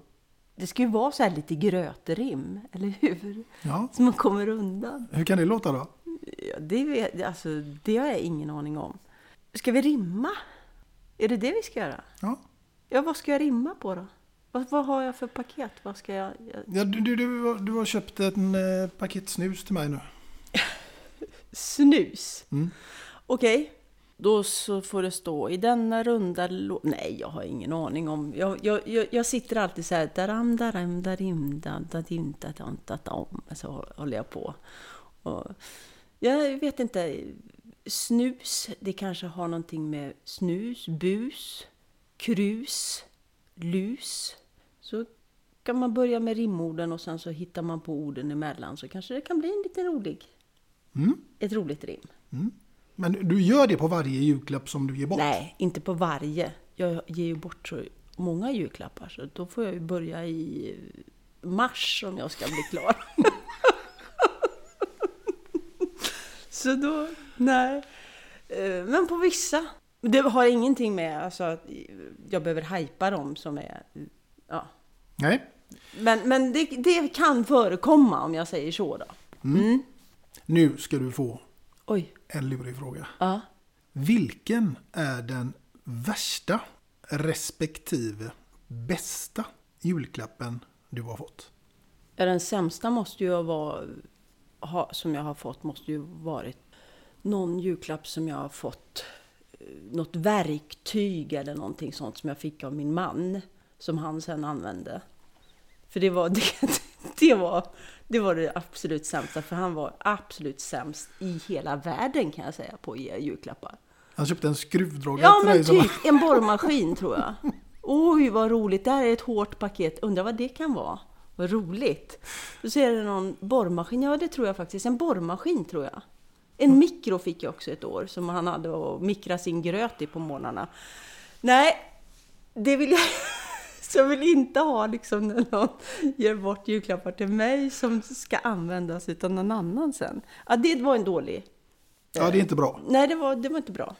Det ska ju vara så här lite grötrim, eller hur? Ja. Så man kommer undan. Hur kan det låta då? Ja, det, vet, alltså, det har jag ingen aning om. Ska vi rimma? Är det det vi ska göra? Ja. Ja, vad ska jag rimma på då? Vad, vad har jag för paket? Vad ska jag... Ja, du, du, du, har- du har köpt en eh, paket snus till mig nu. Snus? Mm. Okej. Då så får det stå i denna runda. Nej, jag har ingen aning om... Jag, jag, jag, jag sitter alltid så här... Daram, daram, darim, da, da, dim, da, dam, da, dam. Så håller jag på. Och jag vet inte. Snus, det kanske har någonting med snus, bus, krus, lus. Så kan man börja med rimorden och sen så hittar man på orden emellan. Så kanske det kan bli en liten rolig... Mm. Ett roligt rim. Men du gör det på varje julklapp som du ger bort? Nej, inte på varje. Jag ger ju bort så många julklappar så då får jag ju börja i mars om jag ska bli klar. så då, nej. Eh, Men på vissa. Det har ingenting med alltså, att jag behöver hypa dem som är... Ja. Nej. Men, men det, det kan förekomma om jag säger så då. Mm. Nu ska du få Oj. en lurig fråga. Ja. Vilken är den värsta respektive bästa julklappen du har fått? Den sämsta måste ju vara, ha, som jag har fått, måste ju varit någon julklapp som jag har fått. eh, Något verktyg eller någonting sånt som jag fick av min man. Som han sen använde. För det var det, det, var, det var det absolut sämsta. För han var absolut sämst i hela världen kan jag säga på att ge julklappar. Han köpte en skruvdragare Ja till men dig. som- typ en borrmaskin tror jag. Oj vad roligt, det här är ett hårt paket. Undrar vad det kan vara. Vad roligt. Då ser det någon borrmaskin. Ja det tror jag faktiskt. En borrmaskin tror jag. En mikro fick jag också ett år som han hade att mikra sin gröt i på morgnarna. Nej, det vill jag... Så jag vill inte ha liksom när någon ger bort julklappar till mig som ska användas utav någon annan sen. Ja, det var en dålig Ja, det är inte bra. Nej, det var, det var inte bra.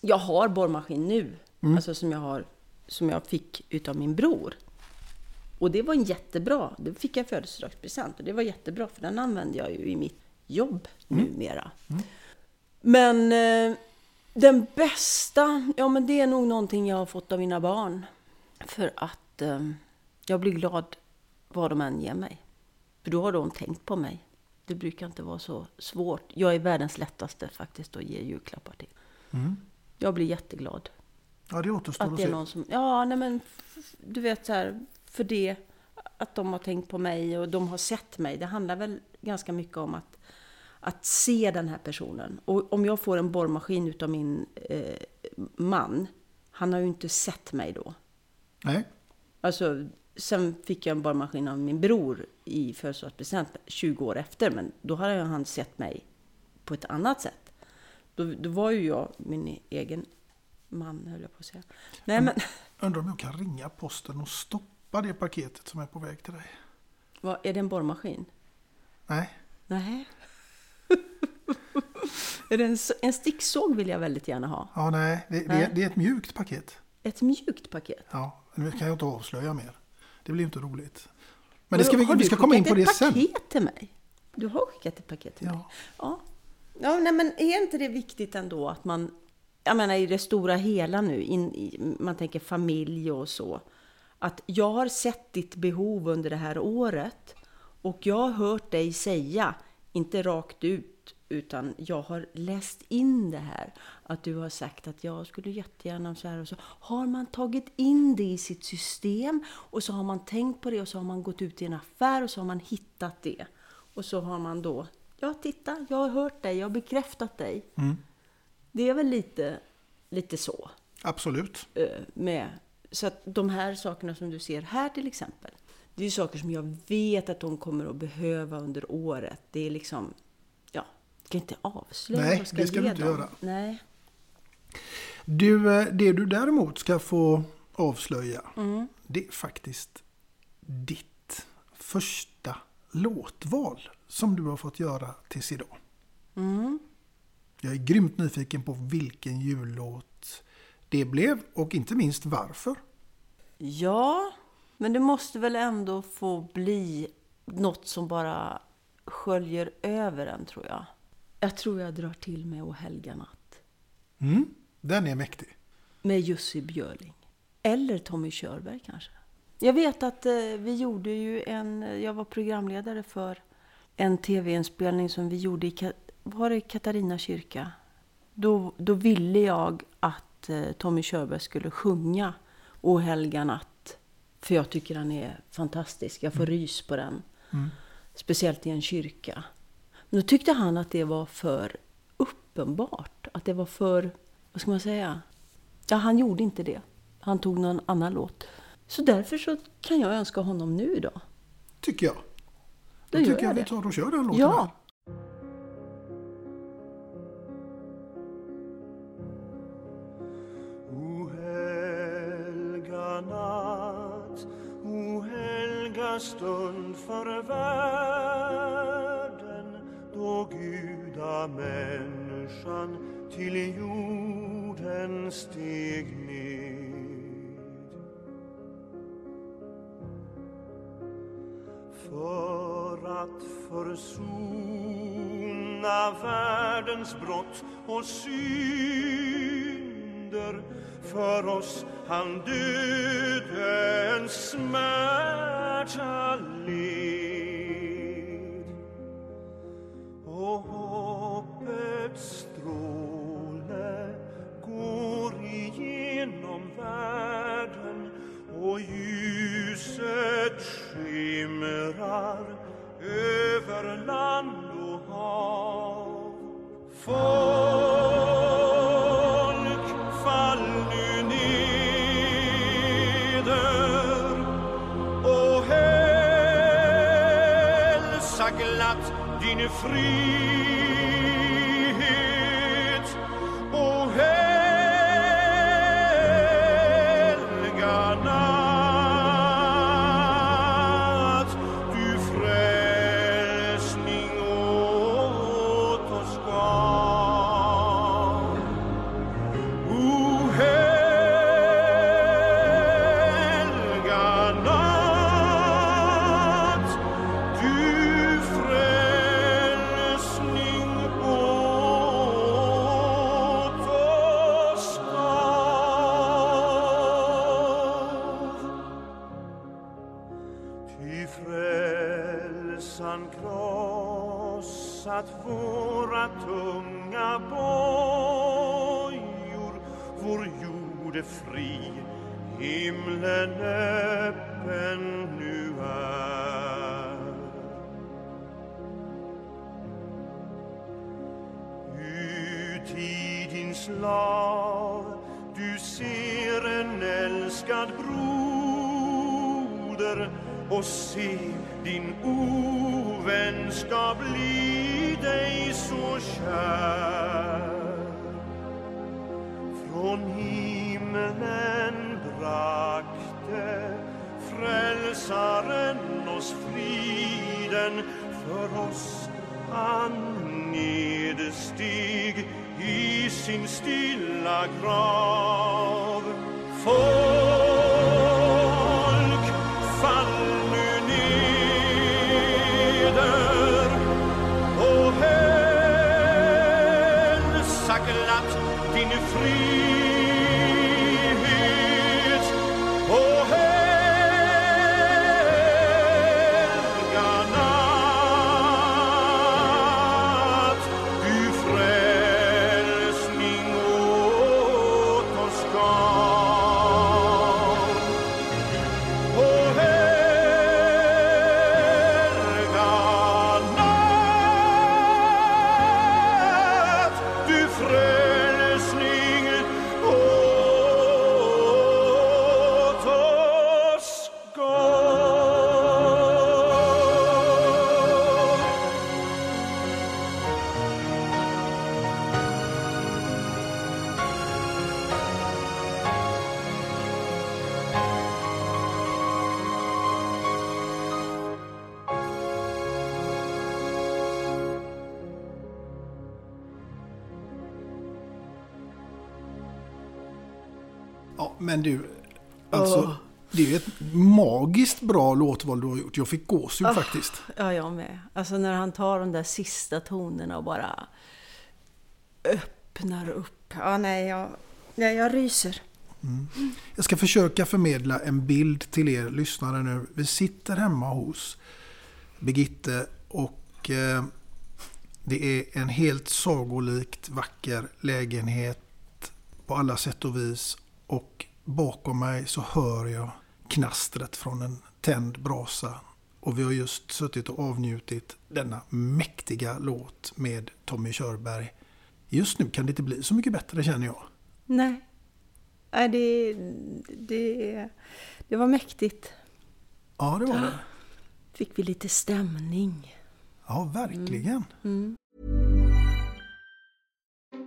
Jag har borrmaskin nu, alltså som jag, har, som jag fick utav min bror. Och det var en jättebra, det fick jag födelsedagspresent och det var jättebra för den använder jag ju i mitt jobb numera. Men eh, den bästa, ja men det är nog någonting jag har fått av mina barn. För att eh, jag blir glad vad de än ger mig. För då har de tänkt på mig. Det brukar inte vara så svårt. Jag är världens lättaste faktiskt att ge julklappar till. Jag blir jätteglad. Ja, det återstår Att det är någon som, ja nej men du vet så här, för det, att de har tänkt på mig och de har sett mig. Det handlar väl ganska mycket om att, att se den här personen. Och om jag får en borrmaskin utav min eh, man, han har ju inte sett mig då. Nej. Alltså, sen fick jag en borrmaskin av min bror i födelsedagspresent 20 år efter, men då hade han sett mig på ett annat sätt. Då, då var ju jag min egen man, höll jag på att säga. Nej, men Undrar om jag kan ringa posten och stoppa det paketet som är på väg till dig. vad, är det en borrmaskin? Nej. Nej. Är det en, en sticksåg vill jag väldigt gärna ha. Ja, nej, det, det, Nej. det är ett mjukt paket. Ett mjukt paket. Ja, nu kan jag inte avslöja mer. Det blir inte roligt. Men det ska vi, Har vi du ska komma in på skickat det ett sen. paket till mig? Du har skickat ett paket till mig? Ja. Ja, nej, men är inte det viktigt ändå att man, jag menar i det stora hela nu, in, i, man tänker familj och så, att jag har sett ditt behov under det här året och jag har hört dig säga, inte rakt ut, utan jag har läst in det här, att du har sagt att jag skulle jättegärna så här och så. Har man tagit in det i sitt system och så har man tänkt på det och så har man gått ut i en affär och så har man hittat det. Och så har man då, ja titta, jag har hört dig, jag har bekräftat dig. Mm. Det är väl lite, lite så. Absolut. eh, Med. Så att de här sakerna som du ser här till exempel, det är saker som jag vet att de kommer att behöva under året. Det är liksom, ska inte avslöja Nej, vad ska det ska du inte dem. göra. Nej. Du, eh, det du däremot ska få avslöja, Mm. det är faktiskt ditt första låtval som du har fått göra tills idag. Mm. Jag är grymt nyfiken på vilken jullåt det blev och inte minst varför. Ja, men det måste väl ändå få bli något som bara sköljer över en, tror jag. Jag tror jag drar till med O helga natt. Mm, den är mäktig. Med Jussi Björling. Eller Tommy Körberg kanske. Jag vet att eh, vi gjorde ju en... Jag var programledare för en tv-inspelning som vi gjorde i var det Katarina kyrka. Då, då ville jag att eh, Tommy Körberg skulle sjunga O helga natt. För jag tycker han är fantastisk. Jag får rys på den. Mm. Speciellt i en kyrka. Men då tyckte han att det var för uppenbart. Att det var för, vad ska man säga? Ja, han gjorde inte det. Han tog någon annan låt. Så därför så kan jag önska honom nu idag. Tycker jag. Då Då tycker jag jag vi tar och kör den låten. Ja. här. Helga natt, o helga stund för och gudamänniskan till jorden steg ned. För att försona världens brott och synder för oss han dödens smärta led. Och hoppets stråle går igenom världen och ljuset skimrar över land och hav. Folk, din men du, alltså, det är ju ett magiskt bra låtval du har gjort. Jag fick gåshud Ah. faktiskt. Ja, jag med. Alltså när han tar de där sista tonerna och bara öppnar upp. Ja, nej, jag, nej, jag ryser. Jag ska försöka förmedla en bild till er lyssnare nu. Vi sitter hemma hos Birgitte och eh, det är en helt sagolikt vacker lägenhet på alla sätt och vis. Och bakom mig så hör jag knastret från en tänd brasa. Och vi har just suttit och avnjutit denna mäktiga låt med Tommy Körberg. Just nu kan det inte bli så mycket bättre känner jag. Nej. Nej, det, det, det var mäktigt. Ja, det var det. Fick vi lite stämning. Ja, verkligen.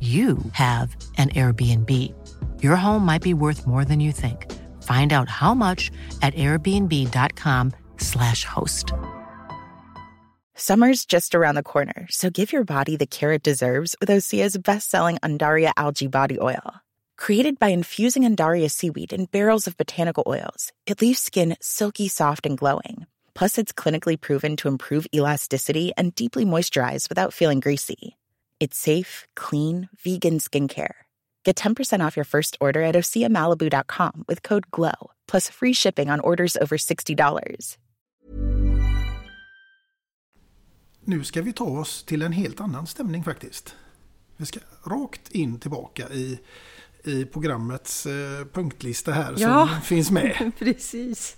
you have an Airbnb. Your home might be worth more than you think. Find out how much at airbnb.com/slash host. Summer's just around the corner, so give your body the care it deserves with Osea's best-selling Undaria algae body oil. Created by infusing Undaria seaweed in barrels of botanical oils, it leaves skin silky soft and glowing. Plus, it's clinically proven to improve elasticity and deeply moisturize without feeling greasy. It's safe, clean, vegan skincare. Get 10% off your first order at OseaMalibu.com with code GLOW, plus free shipping on orders over $60. Nu ska vi ta oss till en helt annan stämning faktiskt. Vi ska rakt in tillbaka i, i programmets eh, punktlista här Ja. som finns med. Precis.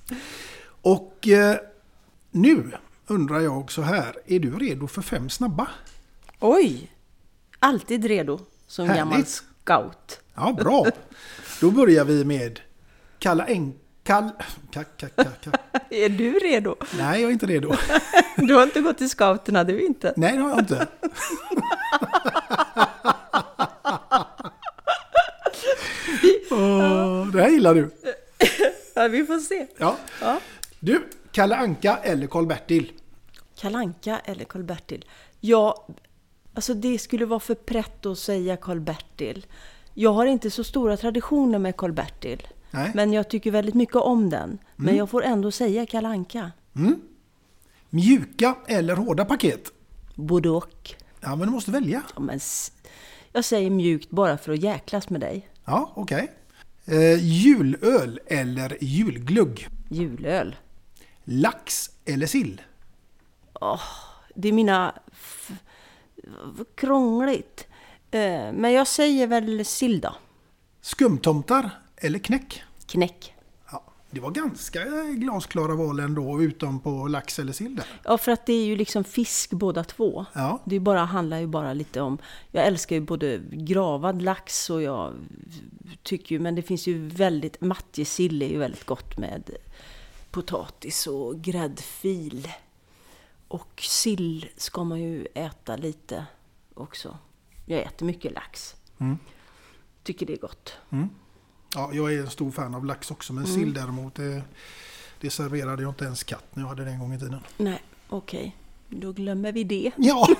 Och eh, nu undrar jag så här, är du redo för fem snabba? Oj! Alltid redo som Härligt. gammal scout. Ja, bra. Då börjar vi med Kalla en... Kall... Ka, ka, ka. Är du redo? Nej, jag är inte redo. Du har inte gått till scouterna, du inte? Nej, det har jag inte. Åh, det här gillar du. Ja, vi får se. Ja. Ja. Du, Kalle Anka eller Karl-Bertil? Kalanka eller Karl-Bertil? Ja, alltså det skulle vara för prätt att säga Karl-Bertil. Jag har inte så stora traditioner med Karl-Bertil. Men jag tycker väldigt mycket om den. Men Mm. jag får ändå säga Kalanka. Mjuka eller hårda paket? Både och. Ja, men du måste välja. Ja, men jag säger mjukt bara för att jäklas med dig. Ja, okej. Eh, julöl eller julglugg? Julöl. Lax eller sill? Det är mina... Krångligt. Eh, men jag säger väl sill då. Skumtomtar eller knäck? Knäck. Ja, det var ganska glasklara val ändå, utom på lax eller sill där. Ja, för att det är ju liksom fisk båda två. Ja. Det bara, handlar ju bara lite om... Jag älskar ju både gravad lax och jag tycker ju... Men det finns ju väldigt... Matjessill är ju väldigt gott med potatis och gräddfil. Och sill ska man ju äta lite också. Jag äter mycket lax. Mm. Tycker det är gott. Ja, jag är en stor fan av lax också, men Mm. sill däremot, det, det serverade jag inte ens katt när jag hade det en gång i tiden. Nej, okej. Då glömmer vi det. Ja!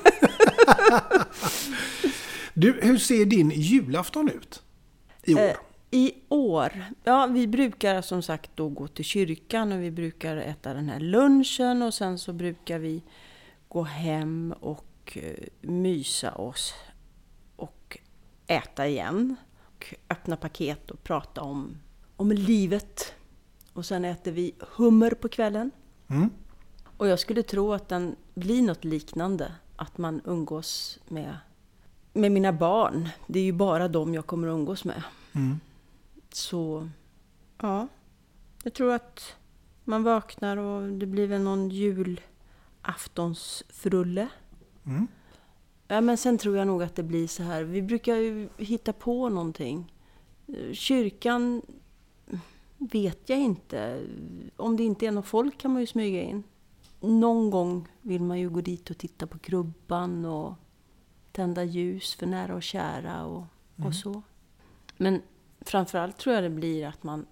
du, hur ser din julafton ut? I år? Eh, I år? Ja, vi brukar som sagt då gå till kyrkan och vi brukar äta den här lunchen och sen så brukar vi gå hem och eh, mysa oss och äta igen. Och öppna paket och prata om, om livet. Och sen äter vi hummer på kvällen. Mm. Och jag skulle tro att den blir något liknande. Att man umgås med, med mina barn. Det är ju bara dem jag kommer att umgås med. Mm. Så ja, jag tror att man vaknar och det blir väl någon julaftonsfrulle. Mm. Ja, men sen tror jag nog att det blir så här. Vi brukar ju hitta på någonting. Kyrkan vet jag inte. Om det inte är någon folk kan man ju smyga in. Någon gång vill man ju gå dit och titta på krubban och tända ljus för nära och kära och, och så. Men framförallt tror jag det blir att man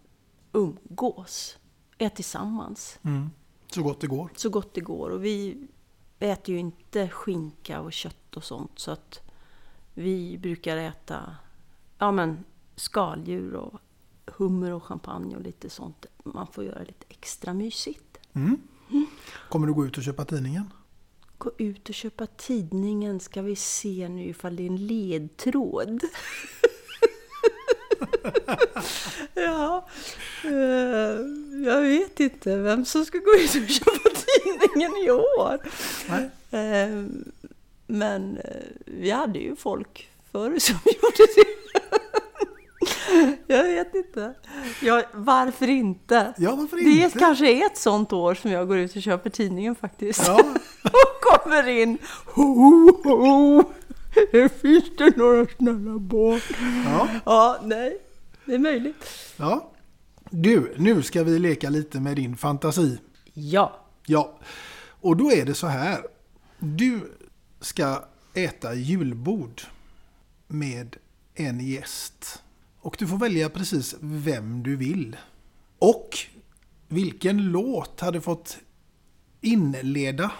umgås, är tillsammans Mm. Så gott det går. så gott det går. Och vi äter ju inte skinka och kött och sånt så att vi brukar äta ja, men skaldjur och hummer och champagne och lite sånt. Man får göra lite extra mysigt. Mm. Kommer du gå ut och köpa tidningen? Gå ut och köpa tidningen ska vi se nu ifall det är en ledtråd. ja, eh, jag vet inte vem som ska gå ut och köpa tidningen i år. Nej. Eh, men eh, vi hade ju folk förr som gjorde det. Jag vet inte. Ja, varför inte? Ja, varför Det inte? kanske är ett sånt år som jag går ut och köper tidningen faktiskt. Ja. och kommer in. Ho, ho, finns det några snälla barn. Ja. Ja, nej. Det är möjligt. ja. Du, nu ska vi leka lite med din fantasi. Ja. Ja, och då är det så här. Du ska äta julbord med en gäst. Och du får välja precis vem du vill. Och vilken låt hade fått inleda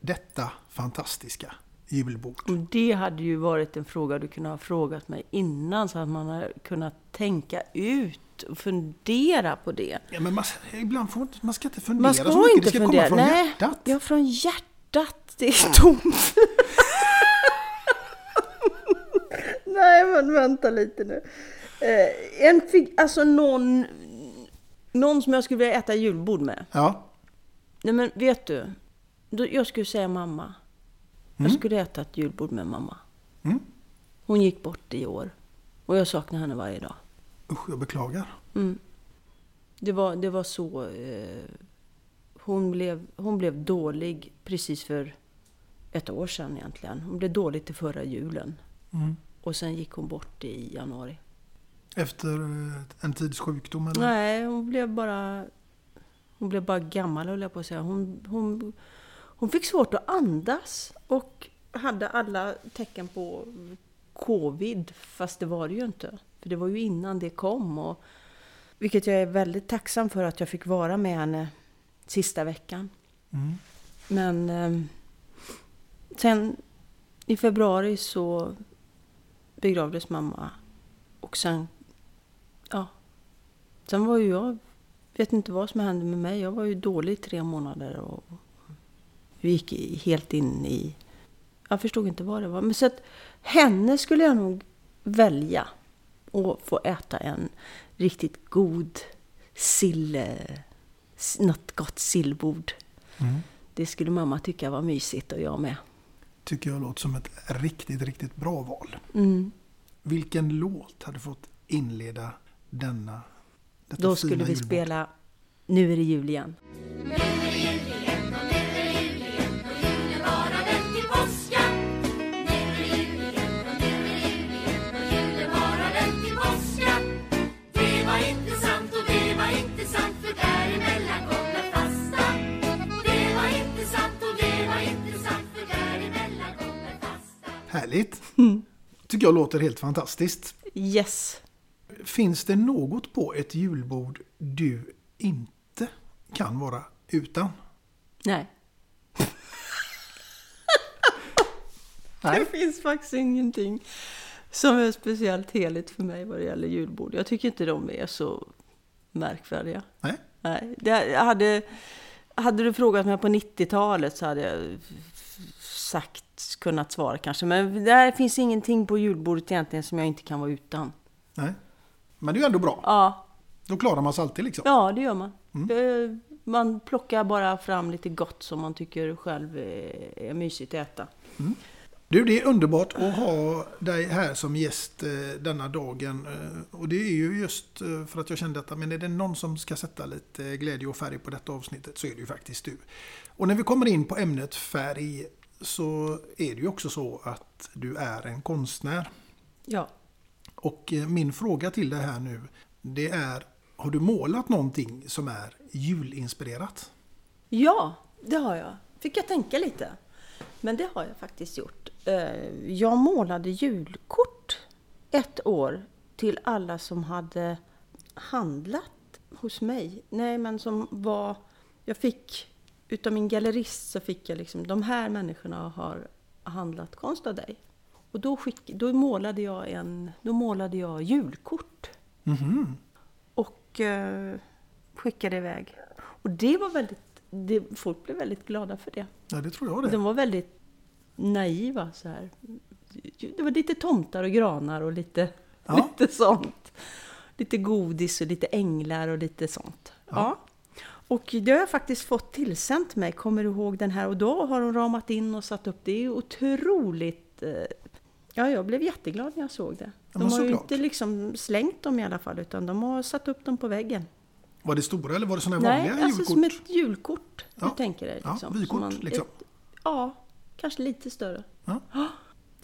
detta fantastiska julbord? Och det hade ju varit en fråga du kunde ha frågat mig innan så att man hade kunnat tänka ut och fundera på det. Ja, men man, ibland får man, ska inte fundera Man så ska mycket. inte det ska fundera. komma från Nej, hjärtat. Ja, från hjärtat. Det är tomt. Nej, men vänta lite nu. Eh, en fig- alltså någon, någon som jag skulle vilja äta julbord med. Ja. Nej, men vet du? Då, jag skulle säga mamma. Jag skulle äta ett julbord med mamma. Mm. Hon gick bort i år. Och jag saknar henne varje dag. Usch, jag beklagar. Mm. Det, var, det var så... Eh, hon, blev, hon blev dålig precis för ett år sedan egentligen. Hon blev dålig till förra julen. Mm. Och sen gick hon bort i januari. Efter eh, en tids sjukdom eller? Nej, hon blev bara... Hon blev bara gammal höll jag på att säga. Hon, hon, hon fick svårt att andas och hade alla tecken på covid. Fast det var det ju inte. För det var ju innan det kom. Och, vilket jag är väldigt tacksam för att jag fick vara med henne sista veckan. Mm. Men eh, sen i februari så begravdes mamma. Och sen, ja. Sen var ju jag, vet inte vad som hände med mig. Jag var ju dålig i tre månader och vi gick helt in i Jag förstod inte vad det var. Men så att henne skulle jag nog välja. Och få äta en riktigt god sill... Något gott sillbord. Mm. Det skulle mamma tycka var mysigt och jag med. Tycker jag låter som ett riktigt, riktigt bra val. Mm. Vilken låt hade fått inleda denna Då skulle vi julbord? spela Nu är det jul igen. Härligt! Tycker jag låter helt fantastiskt. Yes! Finns det något på ett julbord du inte kan vara utan? Nej. Nej. Det finns faktiskt ingenting som är speciellt heligt för mig vad det gäller julbord. Jag tycker inte de är så märkvärdiga. Nej. Nej. Det, hade, hade du frågat mig på 90-talet så hade jag sagt, kunnat svara kanske. Men det finns ingenting på julbordet egentligen som jag inte kan vara utan. Nej. Men det är ju ändå bra. Ja, Då klarar man sig alltid liksom. ja det gör man. Eh, Man plockar bara fram lite gott som man tycker själv är, är mysigt att äta. Du, det är underbart att ha dig här som gäst eh, denna dagen. Eh, och det är ju just eh, för att jag kände att men är det någon som ska sätta lite glädje och färg på detta avsnittet så är det ju faktiskt du. Och när vi kommer in på ämnet färg så är det ju också så att du är en konstnär. Ja. Och eh, min fråga till dig här nu, det är har du målat någonting som är julinspirerat? Ja, det har jag. Fick jag tänka lite. Men det har jag faktiskt gjort. Eh, Jag målade julkort ett år till alla som hade handlat hos mig. Nej, men som var... Jag fick, utav min gallerist så fick jag liksom, de här människorna har handlat konst av dig. Och då, skick, då, målade, jag en, då målade jag julkort Mhm. och eh, skickade iväg. Och det var väldigt, det, folk blev väldigt glada för det. Ja, det tror jag det. De var väldigt naiva så här. Det var lite tomtar och granar och lite, Ja. lite sånt. Lite godis och lite änglar och lite sånt. Ja. Och det har jag faktiskt fått tillsänt mig, kommer du ihåg den här? Och då har de ramat in och satt upp. Det är ju otroligt... eh, Ja, jag blev jätteglad när jag såg det. Ja, De har ju inte liksom slängt dem i alla fall, utan de har satt upp dem på väggen. Var det stora eller var det sådana Nej, vanliga alltså julkort? som ett julkort. Ja. Du tänker dig. Ja, Liksom. vykort, Som man- liksom. Ett, ja, kanske lite större. Ja.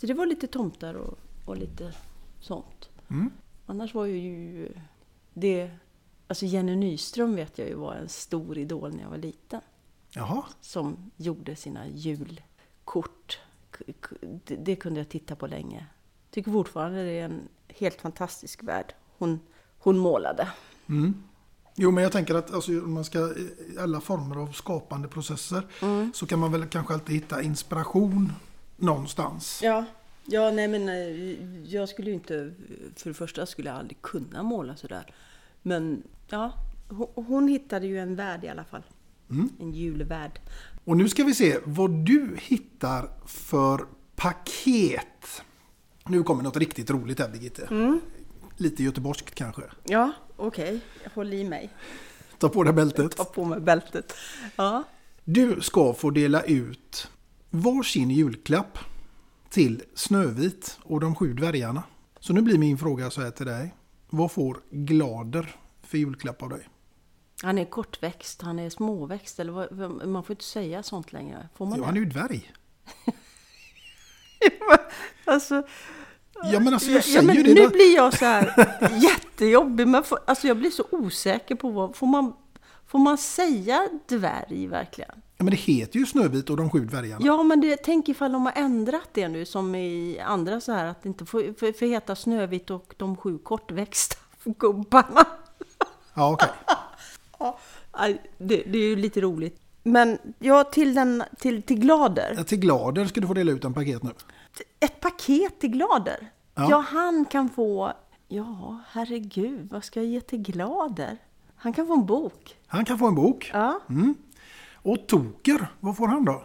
Så det var lite tomtar och, och lite sånt. Mm. Annars var ju det... Alltså Jenny Nyström vet jag ju var en stor idol när jag var liten. Jaha. Som gjorde sina julkort. Det, det kunde jag titta på länge. Tycker fortfarande det är en helt fantastisk värld hon, hon målade. Mm. Jo, men jag tänker att alltså, man ska i alla former av skapande processer Mm. så kan man väl kanske alltid hitta inspiration någonstans. Ja, ja nej men eh, jag skulle ju inte, för det första skulle jag aldrig kunna måla sådär. Men ja, hon, hittade ju en värld i alla fall. Mm. En julvärld. Och nu ska vi se vad du hittar för paket. Nu kommer något riktigt roligt här Birgitte. Mm. Lite göteborgskt kanske. Ja, okej. Håll i mig. Ta på dig bältet. Ta på mig bältet. Ja. Du ska få dela ut varsin julklapp till Snövit och de sju dvärgarna. Så nu blir min fråga så här till dig. Vad får Glader för julklapp av dig? Han är kortväxt, han är småväxt. Eller vad, man får inte säga sånt längre. Får man Ja, det? han är ju dvärg. Alltså, Ja, men alltså jag ja, säger men ju det. Nu då. blir jag så här jättejobbig. Men får, alltså jag blir så osäker på vad... Får man, får man säga dvärg verkligen? Ja, men det heter ju Snövit och de sju dvärgarna. Ja, men det, tänk ifall de har ändrat det nu som i andra så här att det inte får, får, får heta Snövit och de sju kortväxta gubbarna. Ja, okej. Aj, Det, det är ju lite roligt. Men ja, till, den, till, till Glader. Ja, Till Glader ska du få dela ut en paket nu. Ett paket till Glader? Ja. Ja. han kan få... Ja, herregud, vad ska jag ge till Glader? Han kan få en bok. Han kan få en bok. Ja. Mm. Och Toker, vad får han då?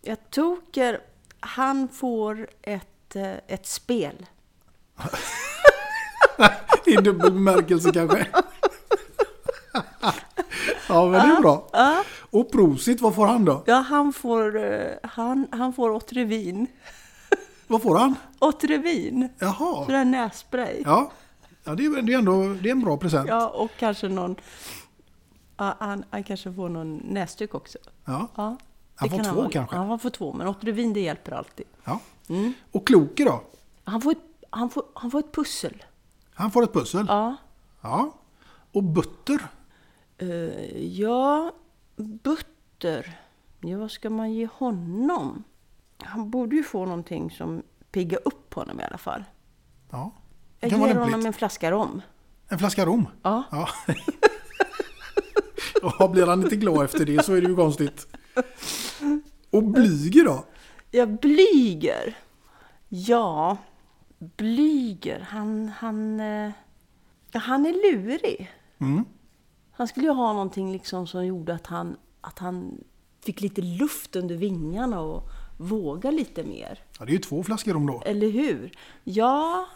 Jag Toker, han får ett, eh, ett spel. I dubbel bemärkelse kanske. ja, men det är bra. Ja. Och prosit, vad får han då? Ja, han får, eh, han, han får Otrevin. Vad får han? Otrevin. Jaha. Sådär nässpray. Ja, ja det, är, det är ändå det är en bra present. Ja, och kanske någon... Ja, han, han kanske får någon näsduk också. Ja. Ja, Han får kan två vara- kanske. Ja, han får två, men Otrevin det hjälper alltid. Ja. Mm. Och Kloke då? Han får ett, han får, han får ett pussel. Han får ett pussel. Ja. Ja. Och Butter? Eh, ja, Butter. Ja, vad ska man ge honom? Han borde ju få någonting som piggar upp honom i alla fall. Ja. Jag ger honom en flaska rom. En flaska rom? Ja. ja. Och blir han inte glad efter det så är det ju konstigt. Och Blyger då? Ja, Blyger. Ja, Blyger. Han, han, eh, ja, han är lurig. Mm. Han skulle ju ha någonting liksom som gjorde att han, att han fick lite luft under vingarna och våga lite mer. Ja, det är ju två flaskor rom då. Eller hur? Ja,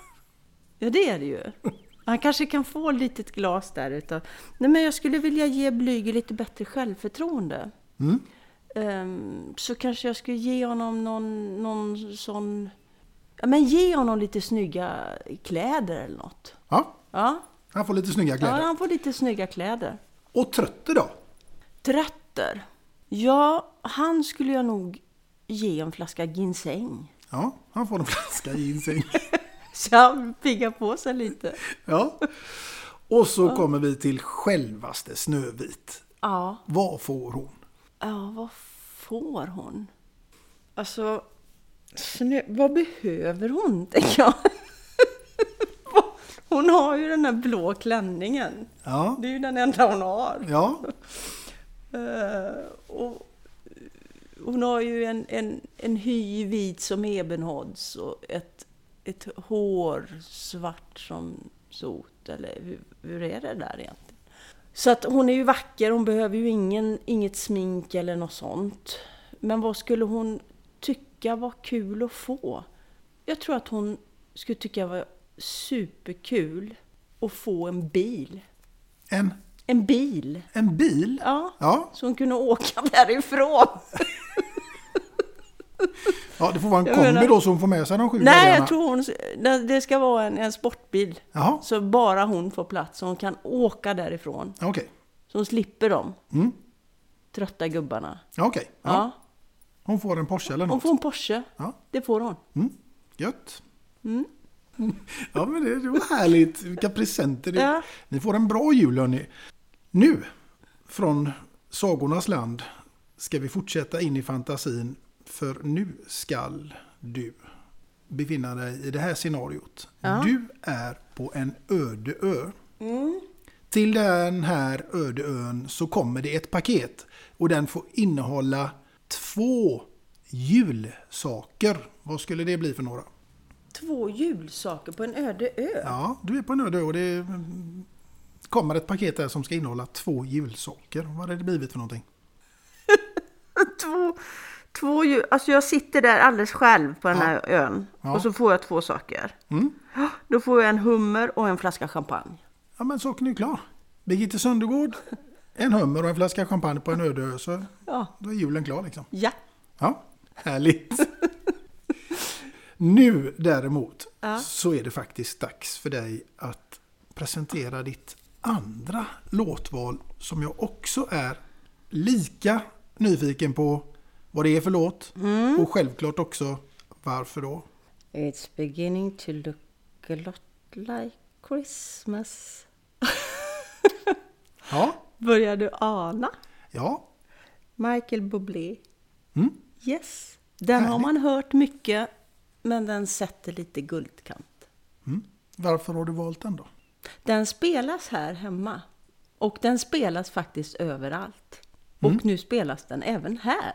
ja det är det ju. Han kanske kan få ett litet glas där utav... Nej men jag skulle vilja ge Blyger lite bättre självförtroende. Mm. Ehm, så kanske jag skulle ge honom någon, någon sån... Ja men ge honom lite snygga kläder eller något. Ja, Ja, han får lite snygga ja kläder. han får lite snygga kläder. Och Trötte då? Trötter. Ja, han skulle jag nog ge en flaska ginseng. Ja, han får en flaska ginseng. Så han piggar på sig lite. Ja. Och så kommer vi till självaste Snövit. Ja. Vad får hon? Ja, vad får hon? Alltså, snö, vad behöver hon, tänker jag? Hon har ju den här blå klänningen. Ja. Det är ju den enda hon har. Ja, Eh, och hon har ju en, en, en hy vit som ebenholts och ett, ett hår svart som sot. Eller hur, hur är det där egentligen? Så att hon är ju vacker, hon behöver ju ingen, inget smink eller något sånt. Men vad skulle hon tycka var kul att få? Jag tror att hon skulle tycka var superkul att få en bil. en, En bil. en bil. Ja, Ja, så hon kunde åka därifrån. Ja, det får vara en Jag kombi menar- då hon får med sig de sju Nej, jag tror hon, det- ska vara en, en sportbil. Jaha, Så bara hon får plats, så hon kan åka därifrån. okej. Så hon slipper dem Mm. trötta gubbarna. Ja, okej. Ja. Ja. Hon får en Porsche eller Hon något. får en Porsche. Ja. Det får hon. Mm. Gött. Mm. Ja, men det, det var härligt. Vilka presenter. Det, Ja. Ni får en bra jul hörni. Nu, från sagornas land, ska vi fortsätta in i fantasin. För nu skall du befinna dig i det här scenariot. Ja. Du är på en öde ö. Mm. Till den här öde ön så kommer det ett paket. Och den får innehålla två julsaker. Vad skulle det bli för några? Två julsaker på en öde ö. Ja, du är på en öde ö och det mm, kommer ett paket där som ska innehålla två julsaker. Vad har det blivit för någonting? Två, två jul... Alltså jag sitter där alldeles själv på den Ja. här ön. Ja. Och så får jag två saker. Mm. Då får jag en hummer och en flaska champagne. Ja, men saken är klar. Birgitte Söndergård, en hummer och en flaska champagne på en öde ö. Så Ja. då är julen klar liksom. Ja. Ja, härligt. nu däremot Ja. så är det faktiskt dags för dig att presentera ditt andra låtval som jag också är lika nyfiken på vad det är för låt Mm. och självklart också varför då. It's beginning to look a lot like Christmas. Ja, Börjar du ana? ja, Michael Bublé. Mm. Yes. Den har Härligt. man hört mycket, men den sätter lite guldkant. varför har du valt den då? Den spelas här hemma. Och den spelas faktiskt överallt. Och nu spelas den även här.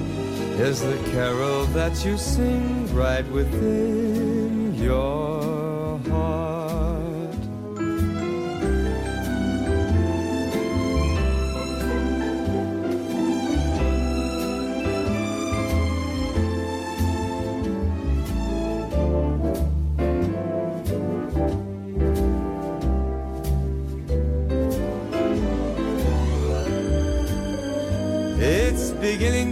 is the carol that you sing right within your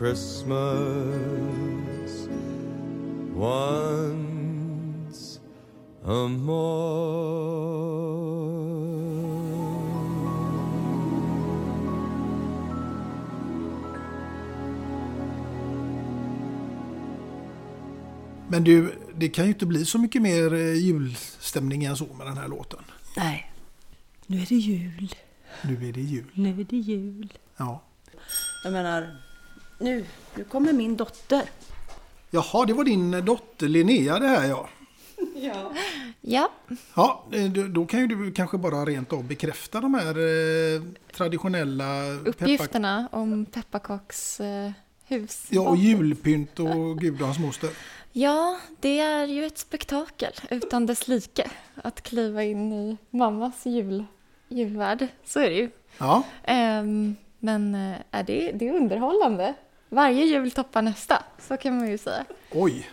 Christmas once a Men du, det kan ju inte bli så mycket mer eh, julstämning än så med den här låten. Nej. Nu är det jul. Nu är det jul. Nu är det jul. Ja. Jag menar, nu, nu kommer min dotter. Jaha, det var din dotter Linnea det här ja. Ja. Ja. Ja, eh, då- kan ju du kanske bara rent av bekräfta de här eh, traditionella peppar- Uppgifterna om pepparkakshus. hus. Ja, och julpynt och gud och hans moster. Ja, det är ju ett spektakel utan dess like att kliva in i mammas jul, julvärld. Så är det ju. Ja, Ehm, men eh, är det, det är underhållande. Varje jul toppar nästa, så kan man ju säga. oj.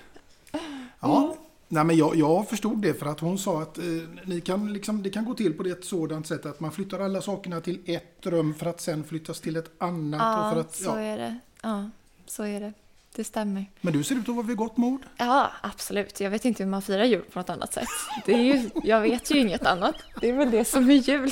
Ja, nej men jag, jag förstod det för att hon sa att eh, ni kan liksom, det kan gå till på det ett sådant sätt att man flyttar alla sakerna till ett rum för att sen flyttas till ett annat. och Ja, för att, så är det. Ja, så är det. Det stämmer. Men du ser ut att vara vid gott mod. Ja, absolut. Jag vet inte hur man firar jul på något annat sätt. Det är ju, jag vet ju inget annat. Det är väl det som är jul.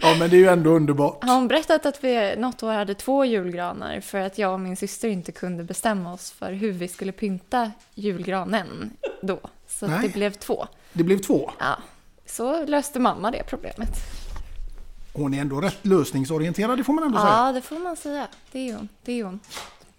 Ja, men det är ju ändå underbart. Har hon berättat att vi något år hade två julgranar för att jag och min syster inte kunde bestämma oss för hur vi skulle pynta julgranen då. Så det blev två. Det blev två. Ja, så löste mamma det problemet. Hon är ändå rätt lösningsorienterad, det får man ändå säga. Ja, det får man säga. Det är hon. Det är hon.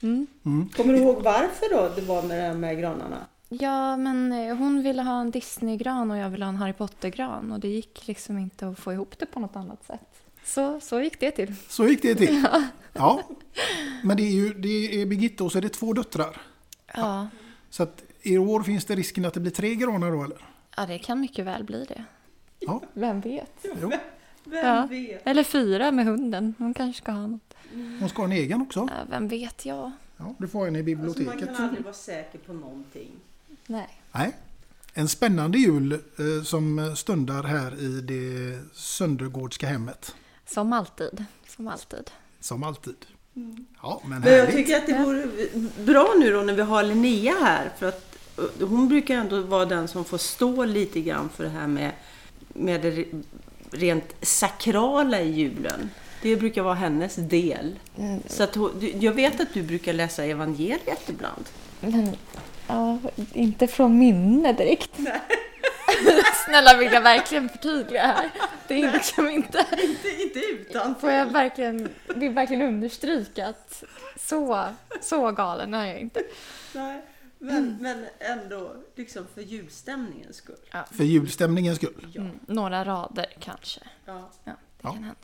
Mm. Kommer du ihåg varför då det var med de här granarna? Ja, men eh, hon ville ha en Disney-gran och jag ville ha en Harry Potter-gran och det gick liksom inte att få ihop det på något annat sätt. Så, så gick det till. Så gick det till. Ja. Ja. Men det är ju det är Birgitta och så är det två döttrar. Ja. Så att i år finns det risken att det blir tre granar då eller? ja, det kan mycket väl bli det. Ja. Vem vet? Jo. ja. Eller fyra med hunden. Hon kanske ska ha något. Hon ska ha en egen också. Ja, vem vet jag? Ja, du får en i Alltså man biblioteket. kan aldrig vara säker på någonting. Nej. Nej. En spännande jul eh, som stundar här i det Söndergårdska hemmet. Som alltid. Som alltid. Som alltid. Ja, men Men jag härligt. tycker att det vore bra nu då när vi har Linnea här. För att eh, hon brukar ändå vara den som får stå lite grann för det här med, med det re- rent sakrala i julen. Det brukar vara hennes del. Mm. Så att jag vet att du brukar läsa evangeliet ibland. Ja, inte från minne direkt. Snälla vill jag verkligen förtydliga här. Det är liksom inte... inte, inte utan. Får jag verkligen, vill verkligen understryka att så, så galen är jag inte. Nej, men, men ändå liksom för julstämningens skull. För julstämningens skull. Mm, några rader kanske. Ja. det Ja. kan hända.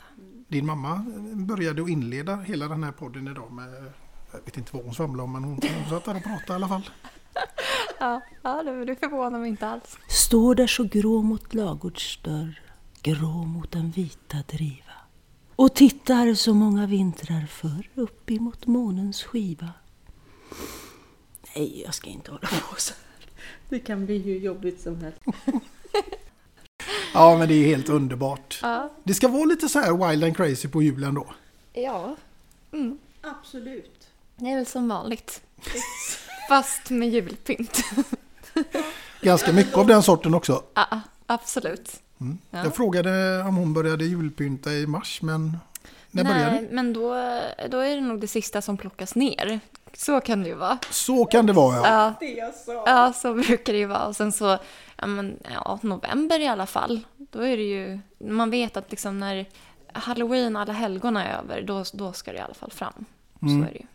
Din mamma började att inleda hela den här podden idag med, jag vet inte vad hon svamlade om, men hon, hon satt där och pratade i alla fall. Ja, ja det, förvånar mig inte alls. Står där så grå mot lagårdsdörr, grå mot den vita driva. Och tittar så många vintrar förr upp emot månens skiva. Nej, jag ska inte hålla på så här. Det kan bli hur jobbigt som helst. Ja, men det är helt underbart. Ja. Det ska vara lite så här wild and crazy på julen då. Ja. Mm. Absolut. Det är väl som vanligt. Fast med julpynt. Ganska mycket av den sorten också. Ja, absolut. Mm. Ja. Jag frågade om hon började julpynta i mars, men när började Nej, det? men då, då är det nog det sista som plockas ner. Så kan det ju vara. Så kan det vara ja. Ja, Det jag sa. ja så brukar det ju vara. Och sen så, ja, men, ja, november i alla fall. Då är det ju, man vet att liksom när halloween, alla helgona är över, då, då ska det i alla fall fram. Mm. Så är det ju.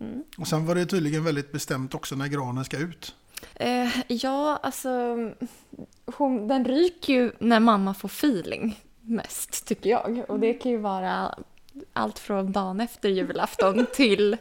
Mm. Och sen var det tydligen väldigt bestämt också när granen ska ut. Eh, ja, alltså, hon, den ryker ju när mamma får feeling mest, tycker jag. Och det kan ju vara allt från dagen efter julafton till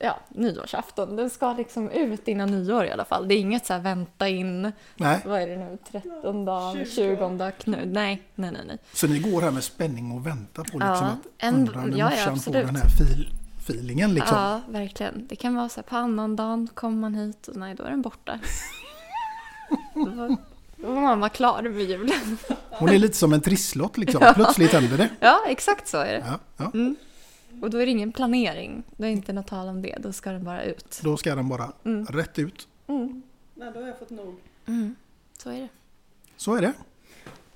ja, nyårsafton. Den ska liksom ut innan nyår i alla fall. Det är inget så här vänta in, Nej. vad är det nu, 13 dagen, 20 dagen, nej, nej, nej, nej. Så ni går här med spänning och väntar på liksom Ja, att en- undra när ja, ja, morsan får den här fil, feelingen liksom. Ja, verkligen. Det kan vara så här på annandagen kommer man hit och nej, då är den borta. då, var, då var mamma klar med julen. Hon är lite som en trisslott liksom. Ja. Plötsligt händer det. Ja, exakt så är det. Ja, ja. Mm. Och då är det ingen planering. Det är inte något tal om det. Då ska den bara ut. Då ska den bara Mm. rätt ut. Mm. Nej, då har jag fått nog. Mm. Så är det. Så är det.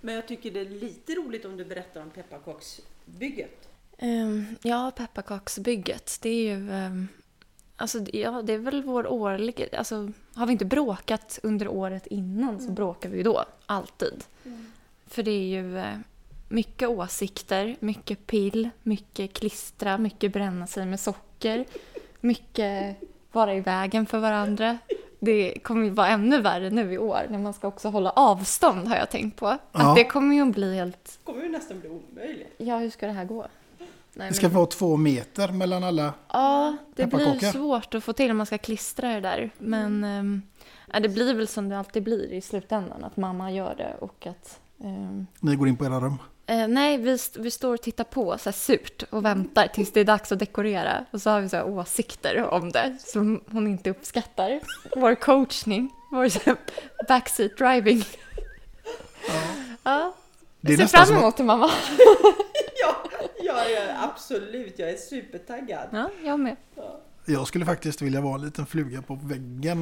Men jag tycker det är lite roligt om du berättar om pepparkaksbygget. Ehm, ja, pepparkaksbygget. Det är ju... ehm, alltså, ja, det är väl vår årliga... Alltså, har vi inte bråkat under året innan så bråkar vi ju då. Alltid. För det är ju eh, mycket åsikter, mycket pill, mycket klistra, mycket bränna sig med socker, mycket vara i vägen för varandra. Det kommer ju vara ännu värre nu i år när man ska också hålla avstånd har jag tänkt på. Ja. Att det kommer ju att bli helt... kommer ju nästan bli omöjligt. Ja, hur ska det här gå? Nej, Det ska men- vara två meter mellan alla. Ja, det blir svårt att få till om man ska klistra det där. Men ja, det blir väl som det alltid blir i slutändan, att mamma gör det och att... ehm, Ni går in på era rum. eh, nej, vi, st- vi står och tittar på så här surt och väntar tills det är dags att dekorera. Och så har vi så här åsikter om det som hon inte uppskattar. Vår coachning, vår så här backseat driving. Ja. Det är Jag ser fram emot det mamma. Ja, ja, ja, absolut. Jag är supertaggad. Ja, jag med. Jag skulle faktiskt vilja vara en liten fluga på väggen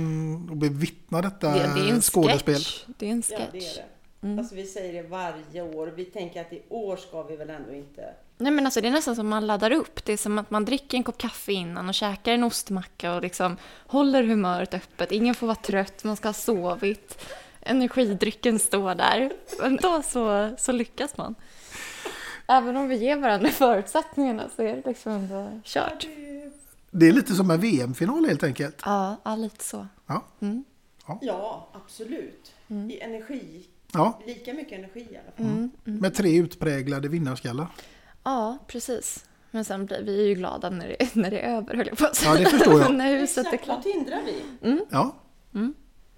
och bevittna detta Det, det är en skådespel. sketch. Det är en Ja, sketch. det är det. Alltså, vi säger det varje år. Vi tänker att i år ska vi väl ändå inte... Nej men alltså det är nästan som man laddar upp. Det är som att man dricker en kopp kaffe innan och käkar en ostmacka och liksom håller humöret öppet. Ingen får vara trött, man ska ha sovit. Energidrycken står där. Men då så, så lyckas man. Även om vi ger varandra förutsättningarna så är det liksom ändå kört. Det är lite som en VM-final helt enkelt. Ja, ja lite så. Ja. Mm. Ja, absolut. I energi. Ja. Lika mycket energi i alla fall. Mm, mm. Med tre utpräglade vinnarskallar. Ja, precis. Men sen blir vi ju glada när det, när det är över, höll jag på att säga. Ja, det förstår jag. när huset är Exakt, då klart. tindrar vi. Mm, Ja, mm.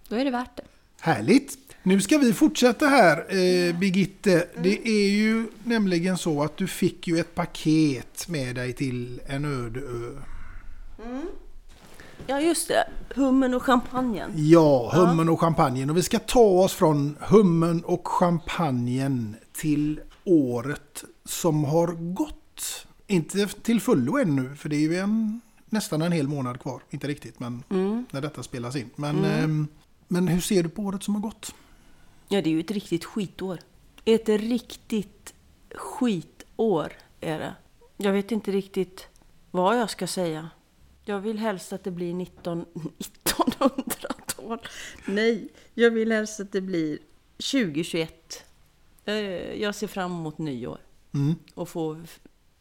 Då är det värt det. härligt. Nu ska vi fortsätta här, eh, Birgitte. Det är ju nämligen så att du fick ju ett paket med dig till en öde ö. Mm. Ja, just det. Hummen och champagnen. Ja, hummen och champagnen. Och vi ska ta oss från hummen och champagnen till året som har gått. Inte till fullo ännu, för det är ju en, nästan en hel månad kvar. Inte riktigt, men Mm. när detta spelas in. Men, Mm. ehm, men hur ser du på året som har gått? Ja, det är ju ett riktigt skitår. Ett riktigt skitår är det. Jag vet inte riktigt vad jag ska säga. Jag vill helst att det blir 19, 1900-tal. Nej, jag vill helst att det blir 2021. Eh, Jag ser fram emot nyår Mm. och få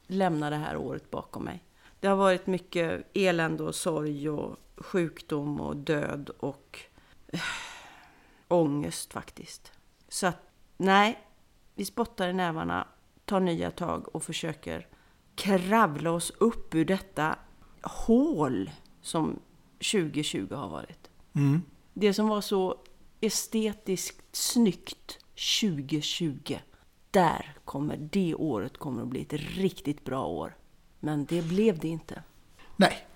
lämna det här året bakom mig. Det har varit mycket elände och sorg och sjukdom och död och eh, ångest faktiskt. Så att, nej, vi spottar i nävarna, tar nya tag och försöker kravla oss upp ur detta hål som 2020 har varit. Mm. Det som var så estetiskt snyggt 2020. Där kommer det året kommer att bli ett riktigt bra år. Men det blev det inte. Nej,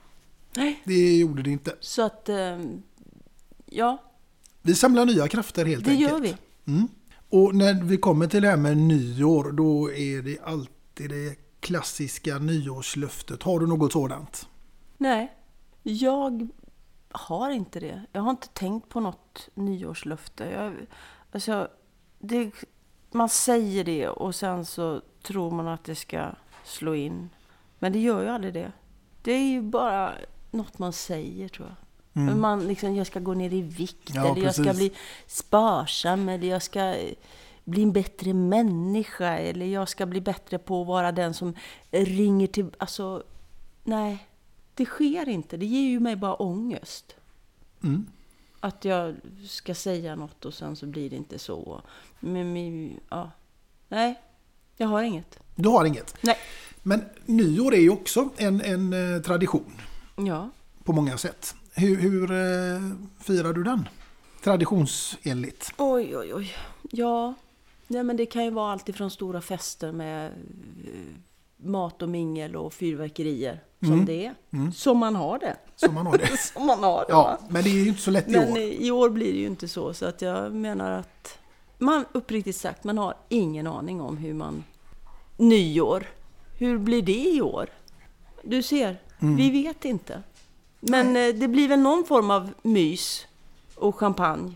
Nej. det gjorde det inte. Så att, ehm, ja, Vi samlar nya krafter helt det enkelt. gör vi. Mm. Och när vi kommer till det här med nyår, då är det alltid det klassiska nyårslöftet. Har du något sådant? Nej, jag har inte det. Jag har inte tänkt på något nyårslöfte. Jag, alltså, det, man säger det och sen så tror man att det ska slå in. Men det gör ju aldrig det. Det är ju bara något man säger tror jag. Mm. Man liksom, jag ska gå ner i vikt, Ja, eller jag ska precis. bli sparsam, eller jag ska eh, bli en bättre människa, eller jag ska bli bättre på att vara den som ringer till... Alltså, nej. Det sker inte. Det ger ju mig bara ångest. Mm. Att jag ska säga något och sen så blir det inte så. Men, men ja. Nej, jag har inget. Du har inget? Nej. Men nyår är ju också en, en eh, tradition Ja. på många sätt. Hur, hur eh, firar du den? Traditionsenligt. Oj, oj, oj. Ja, nej, men det kan ju vara allt ifrån stora fester med eh, mat och mingel och fyrverkerier. Som Mm. det är. Mm. Som man har det. Som man har det. som man har det. Ja, va? men det är ju inte så lätt i Men år. i år blir det ju inte så. Så att jag menar att man uppriktigt sagt, man har ingen aning om hur man... Nyår. Hur blir det i år? Du ser, Mm. vi vet inte. Men eh, det blir väl någon form av mys och champagne.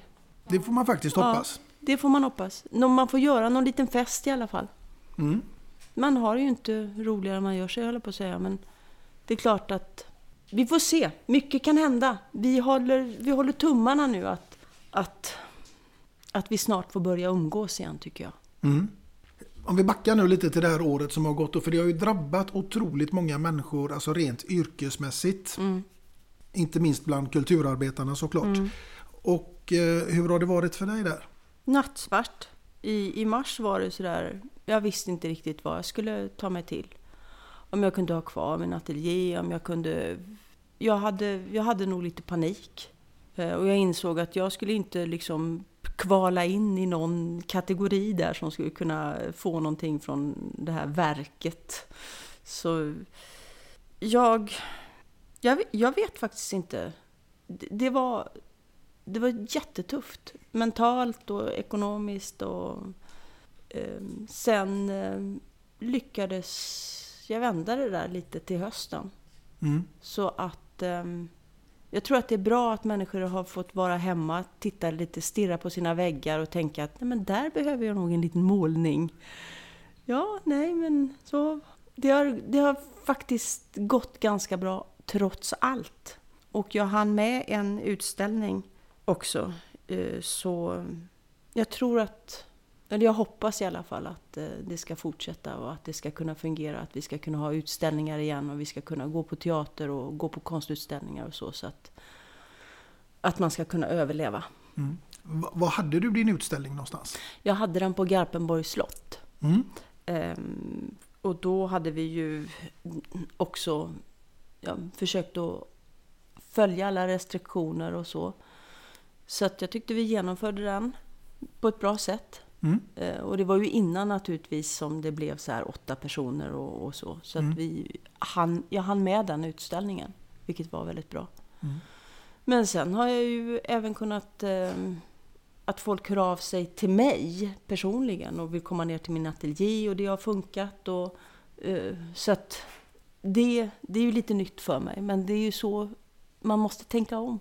Det får man faktiskt hoppas. Ja, det får man hoppas. Man får göra någon liten fest i alla fall. Mm. Man har ju inte roligare än man gör sig, höll på att säga. Men det är klart att vi får se. Mycket kan hända. Vi håller, vi håller tummarna nu att, att, att vi snart får börja umgås igen, tycker jag. Mm. Om vi backar nu lite till det här året som har gått, för det har ju drabbat otroligt många människor, alltså rent yrkesmässigt. Mm. Inte minst bland kulturarbetarna såklart. Mm. Och eh, hur har det varit för dig där? Nattsvart. I, I mars var det sådär, jag visste inte riktigt vad jag skulle ta mig till. Om jag kunde ha kvar min ateljé, om jag kunde... Jag hade, jag hade nog lite panik. Eh, Och jag insåg att jag skulle inte liksom kvala in i någon kategori där som skulle kunna få någonting från det här verket. Så jag... Jag, vet- jag vet faktiskt inte. Det, det var det var jättetufft. Mentalt och ekonomiskt. Och, eh, sen eh, lyckades jag vända det där lite till hösten. Mm. Så att eh, jag tror att det är bra att människor har fått vara hemma, titta lite, stirra på sina väggar och tänka att nej, men där behöver jag nog en liten målning. Ja, nej men så. Det har, det har faktiskt gått ganska bra trots allt. Och jag hann med en utställning också. Eh, Så jag tror att, eller jag hoppas i alla fall att eh, det ska fortsätta och att det ska kunna fungera. Att vi ska kunna ha utställningar igen och vi ska kunna gå på teater och gå på konstutställningar och så. Så att, att man ska kunna överleva. Mm. Va- Var hade du din utställning någonstans? Jag hade den på Garpenborgs slott. Mm. Ehm, och då hade vi ju också ja, försökt att följa alla restriktioner och så. Så att jag tyckte vi genomförde den på ett bra sätt. Mm. Eh, och det var ju innan naturligtvis som det blev så här åtta personer och, och så. Så Mm. att vi hann, jag hann med den utställningen, vilket var väldigt bra. Mm. Men sen har jag ju även kunnat eh, att folk hör av sig till mig personligen och vill komma ner till min ateljé och det har funkat. Och Eh, Så att det, det är ju lite nytt för mig, men det är ju så man måste tänka om.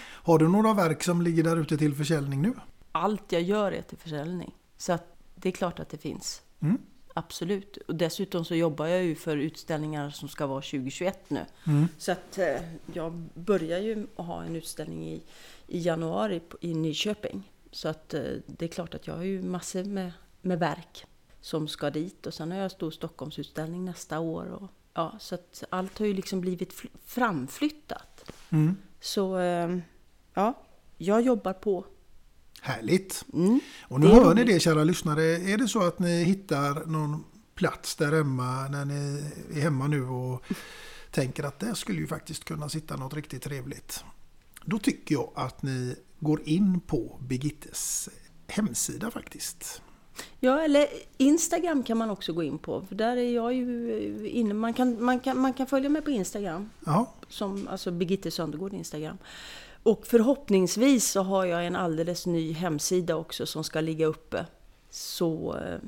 Har du några verk som ligger där ute till försäljning nu? Allt jag gör är till försäljning. Så att det är klart att det finns. Mm. Absolut. Och dessutom så jobbar jag ju för utställningar som ska vara 2021 nu. Mm. Så att eh, jag börjar ju ha en utställning i, i januari på- i Nyköping. Så att eh, det är klart att jag har ju massor med, med verk som ska dit. Och sen har jag stor Stockholmsutställning nästa år. Och, ja, så att allt har ju liksom blivit fl- framflyttat. Mm. Så eh, ja, jag jobbar på. Härligt! Mm. Och nu hör ni det kära lyssnare. Är det så att ni hittar någon plats där hemma när ni är hemma nu och tänker att det skulle ju faktiskt kunna sitta något riktigt trevligt. Då tycker jag att ni går in på Birgittes hemsida faktiskt. Ja, eller Instagram kan man också gå in på. För där är jag ju inne. Man kan, man kan, man kan följa mig på Instagram. Ja. Som, alltså Birgitte Söndergård Instagram. Och förhoppningsvis så har jag en alldeles ny hemsida också som ska ligga uppe. Så eh,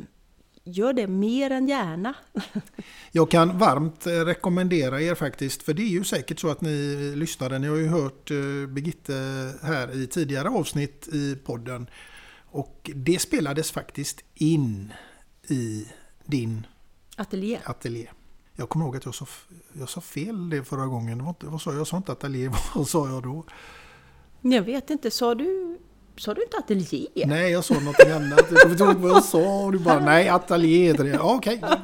gör det mer än gärna. Jag kan varmt eh, rekommendera er faktiskt, för det är ju säkert så att ni lyssnare, ni har ju hört eh, Birgitte här i tidigare avsnitt i podden. Och det spelades faktiskt in i din Ateljé. ateljé. Jag kommer ihåg att jag sa, jag sa fel det förra gången. Det var inte, vad sa jag? Jag sa inte ateljé, vad sa jag då? Jag vet inte, sa du, sa du inte ateljé? Nej, jag sa något annat. Jag kommer inte ihåg vad jag sa. Och du bara, nej, ateljé heter det. Ja, Okej, ja,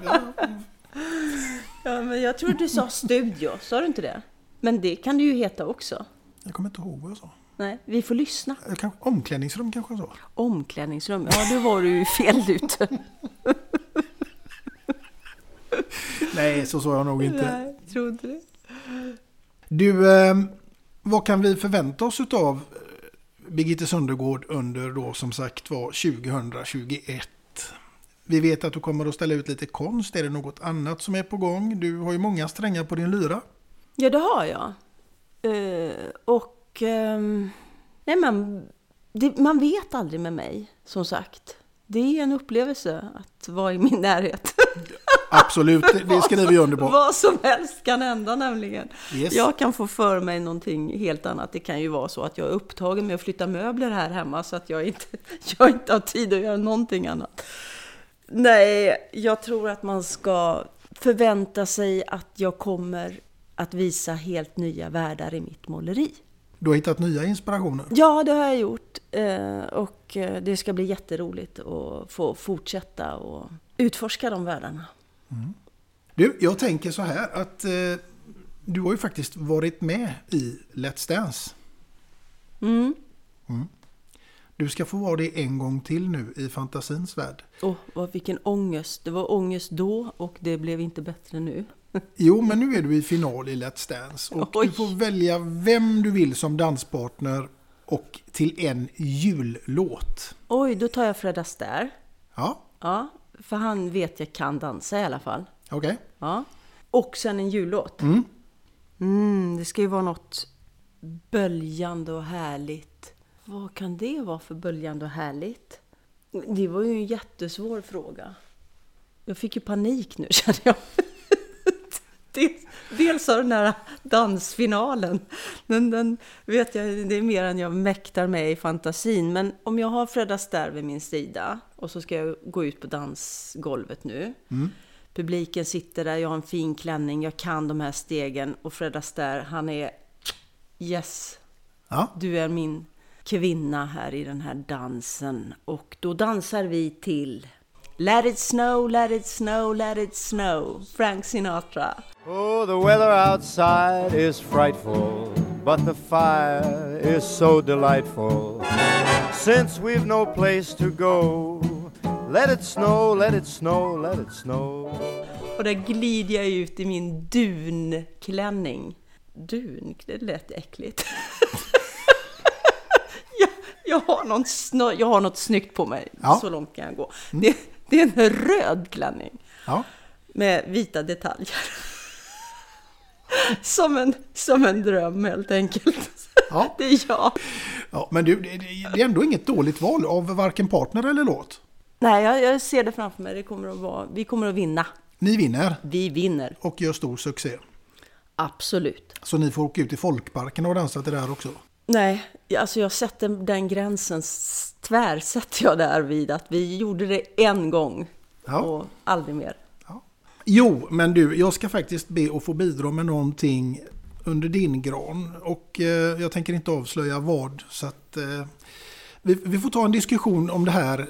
Ja, men jag tror du sa studio, sa du inte det? Men det kan det ju heta också. jag kommer inte ihåg vad jag sa. Nej, vi får lyssna. Jag kanske- Omklädningsrum kanske jag sa. Omklädningsrum, ja då var du ju fel ute. Nej, så sa jag nog inte. Nej, trodde det. Du, eh, vad kan vi förvänta oss av Birgitte Söndergård under då som sagt var 2021? Vi vet att du kommer att ställa ut lite konst. Är det något annat som är på gång? Du har ju många strängar på din lyra. Ja, det har jag. Eh, och... ehm, nej, men det, man vet aldrig med mig, som sagt. Det är en upplevelse att vara i min närhet. Absolut, det, det skriver vi under på. Vad som helst kan hända nämligen. Yes. Jag kan få för mig någonting helt annat. Det kan ju vara så att jag är upptagen med att flytta möbler här hemma så att jag inte, jag inte har tid att göra någonting annat. Nej, jag tror att man ska förvänta sig att jag kommer att visa helt nya världar i mitt måleri. Du har hittat nya inspirationer. Ja, det har jag gjort. Eh, Och eh, det ska bli jätteroligt att få fortsätta och utforska de världarna. Du, jag tänker så här att eh, du har ju faktiskt varit med i Let's Dance. Mm. Mm. Du ska få vara det en gång till nu i fantasins värld. Åh, vad vilken ångest. Det var ångest då och det blev inte bättre nu. Jo, men nu är du i final i Let's Dance. Och Oj. du får välja vem du vill som danspartner och till en jullåt. Oj, då tar jag Fred Astaire. Ja, Ja, för han vet jag kan dansa i alla fall. okej. Ja. Och sen en jullåt. Mm. Mm, det ska ju vara något böljande och härligt. Vad kan det vara för böljande och härligt? Det var ju en jättesvår fråga. Jag fick ju panik nu känner jag. Dels, dels av den här dansfinalen. Men den vet jag, det är mer än jag mäktar med i fantasin. Men om jag har Fred Astaire vid min sida och så ska jag gå ut på dansgolvet nu. Mm. Publiken sitter där, jag har en fin klänning, jag kan de här stegen och Fred Astaire, han är yes, Ja. du är min kvinna här i den här dansen. Och då dansar vi till Let it snow, let it snow, let it snow, Frank Sinatra. Oh, the weather outside is frightful, but the fire is so delightful. Since we've no place to go, let it snow, let it snow, let it snow. Och där glider jag ut i min dunklänning. Dun, det lät äckligt. jag, jag, har något snö, jag har något snyggt på mig, Ja. så långt kan jag gå. Det, det är en röd klänning Ja. med vita detaljer. Som, en, som en dröm helt enkelt. Ja. det är jag. ja men du, det, är ändå inget dåligt val av varken partner eller låt. Nej, jag, jag ser det framför mig. Det kommer att vara, vi kommer att vinna. Ni vinner. Vi vinner. Och gör stor succé. Absolut. Så ni får åka ut i folkparken och dansa till det här också? Nej, alltså jag sätter den gränsen, tvärsätter jag där vid att vi gjorde det en gång Ja. och aldrig mer. Jo, men du, jag ska faktiskt be att få bidra med någonting under din gran. Och eh, jag tänker inte avslöja vad. Så att eh, vi, vi får ta en diskussion om det här eh,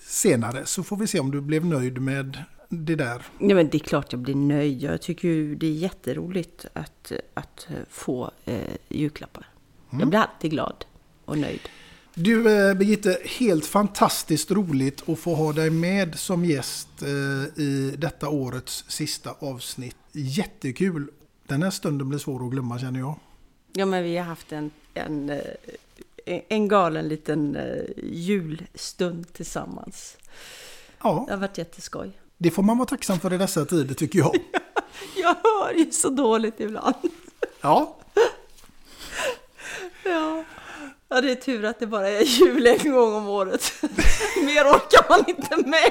senare. Så får vi se om du blev nöjd med det där. Ja, men det är klart jag blir nöjd. Jag tycker ju det är jätteroligt att, att få eh, julklappar. Jag blir alltid glad och nöjd. Du eh, Birgitte, helt fantastiskt roligt att få ha dig med som gäst eh, i detta årets sista avsnitt. Jättekul! Den här stunden blir svår att glömma känner jag. Ja, men vi har haft en, en, eh, en galen liten julstund tillsammans. Ja. Det har varit jätteskoj. Det får man vara tacksam för i dessa tider tycker jag. Jag hör ju så dåligt ibland. Ja. Ja. Ja, det är tur att det bara är jul en gång om året. Mer orkar man inte med.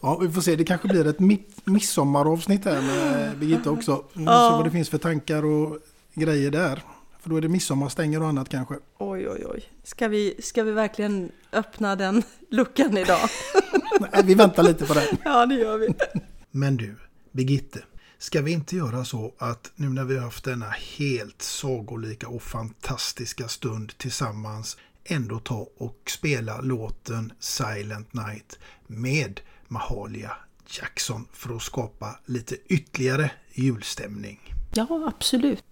Ja, vi får se. Det kanske blir ett mitt- midsommaravsnitt här med Birgitta också. Vi får Ja. Se vad det finns för tankar och grejer där. För då är det midsommarstänger och annat kanske. Oj, oj, oj. Ska vi, ska vi verkligen öppna den luckan idag? Nej, vi väntar lite på det. Ja, det gör vi. Men du, Birgitte. Ska vi inte göra så att nu när vi har haft denna helt sagolika och fantastiska stund tillsammans ändå ta och spela låten Silent Night med Mahalia Jackson för att skapa lite ytterligare julstämning. Ja, absolut.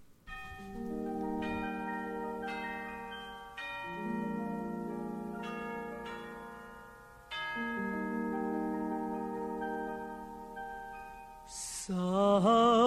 Silent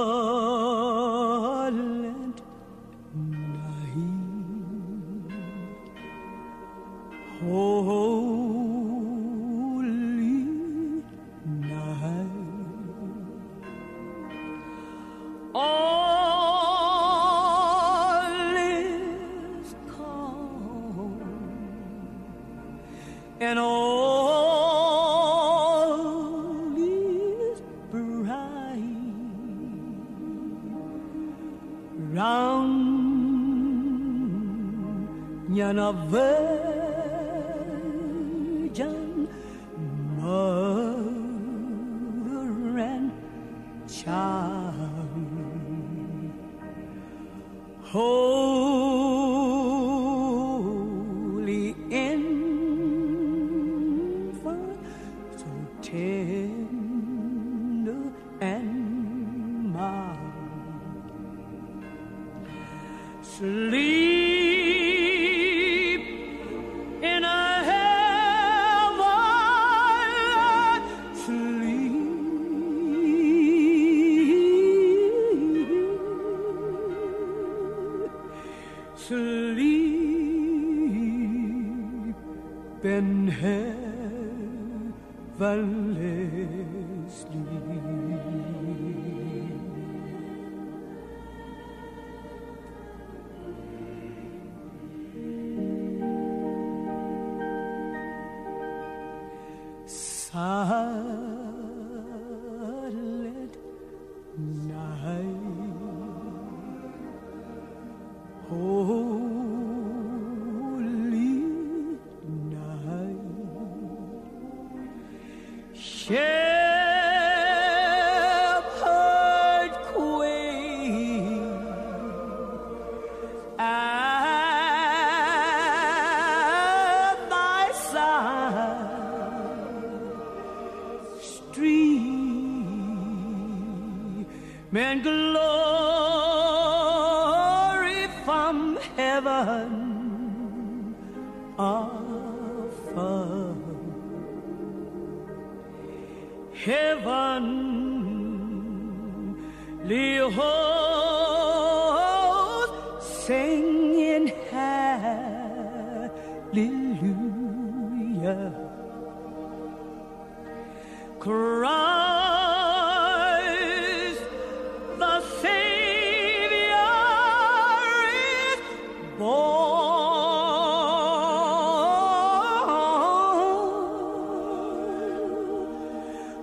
of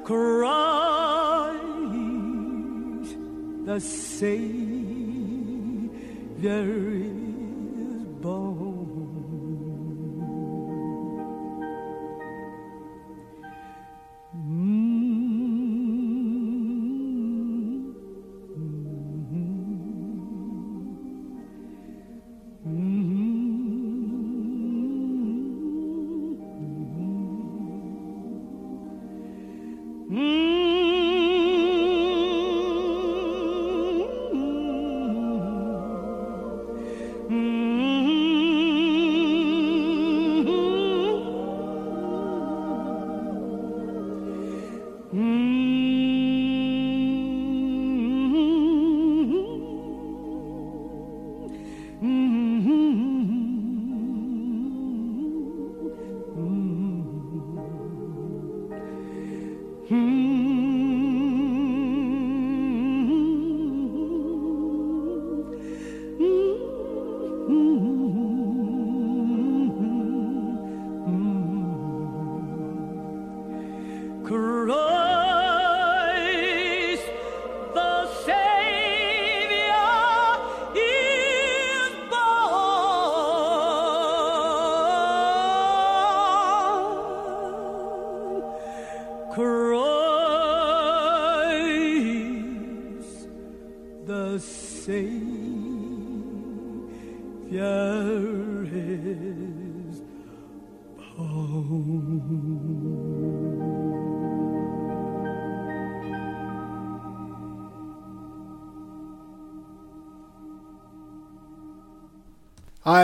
cries the Savior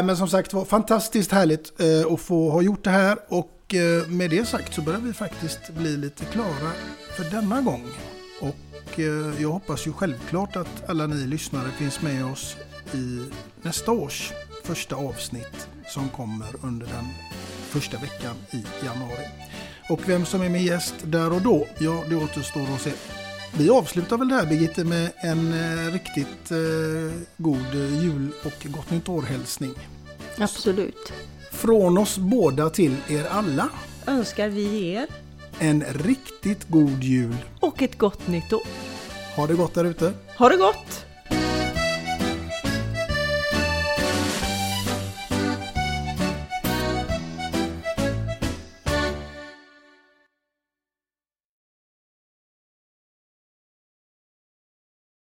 Nej, men som sagt var fantastiskt härligt eh, att få ha gjort det här och eh, med det sagt så börjar vi faktiskt bli lite klara för denna gång. Och eh, jag hoppas ju självklart att alla ni lyssnare finns med oss i nästa års första avsnitt som kommer under den första veckan i januari. Och vem som är min gäst där och då, ja det återstår att se. Vi avslutar väl det här Birgitte med en eh, riktigt eh, god jul och gott nytt år-hälsning. Absolut. Från oss båda till er alla. Önskar vi er. En riktigt god jul. Och ett gott nytt år. Ha det gott där ute. Ha det gott!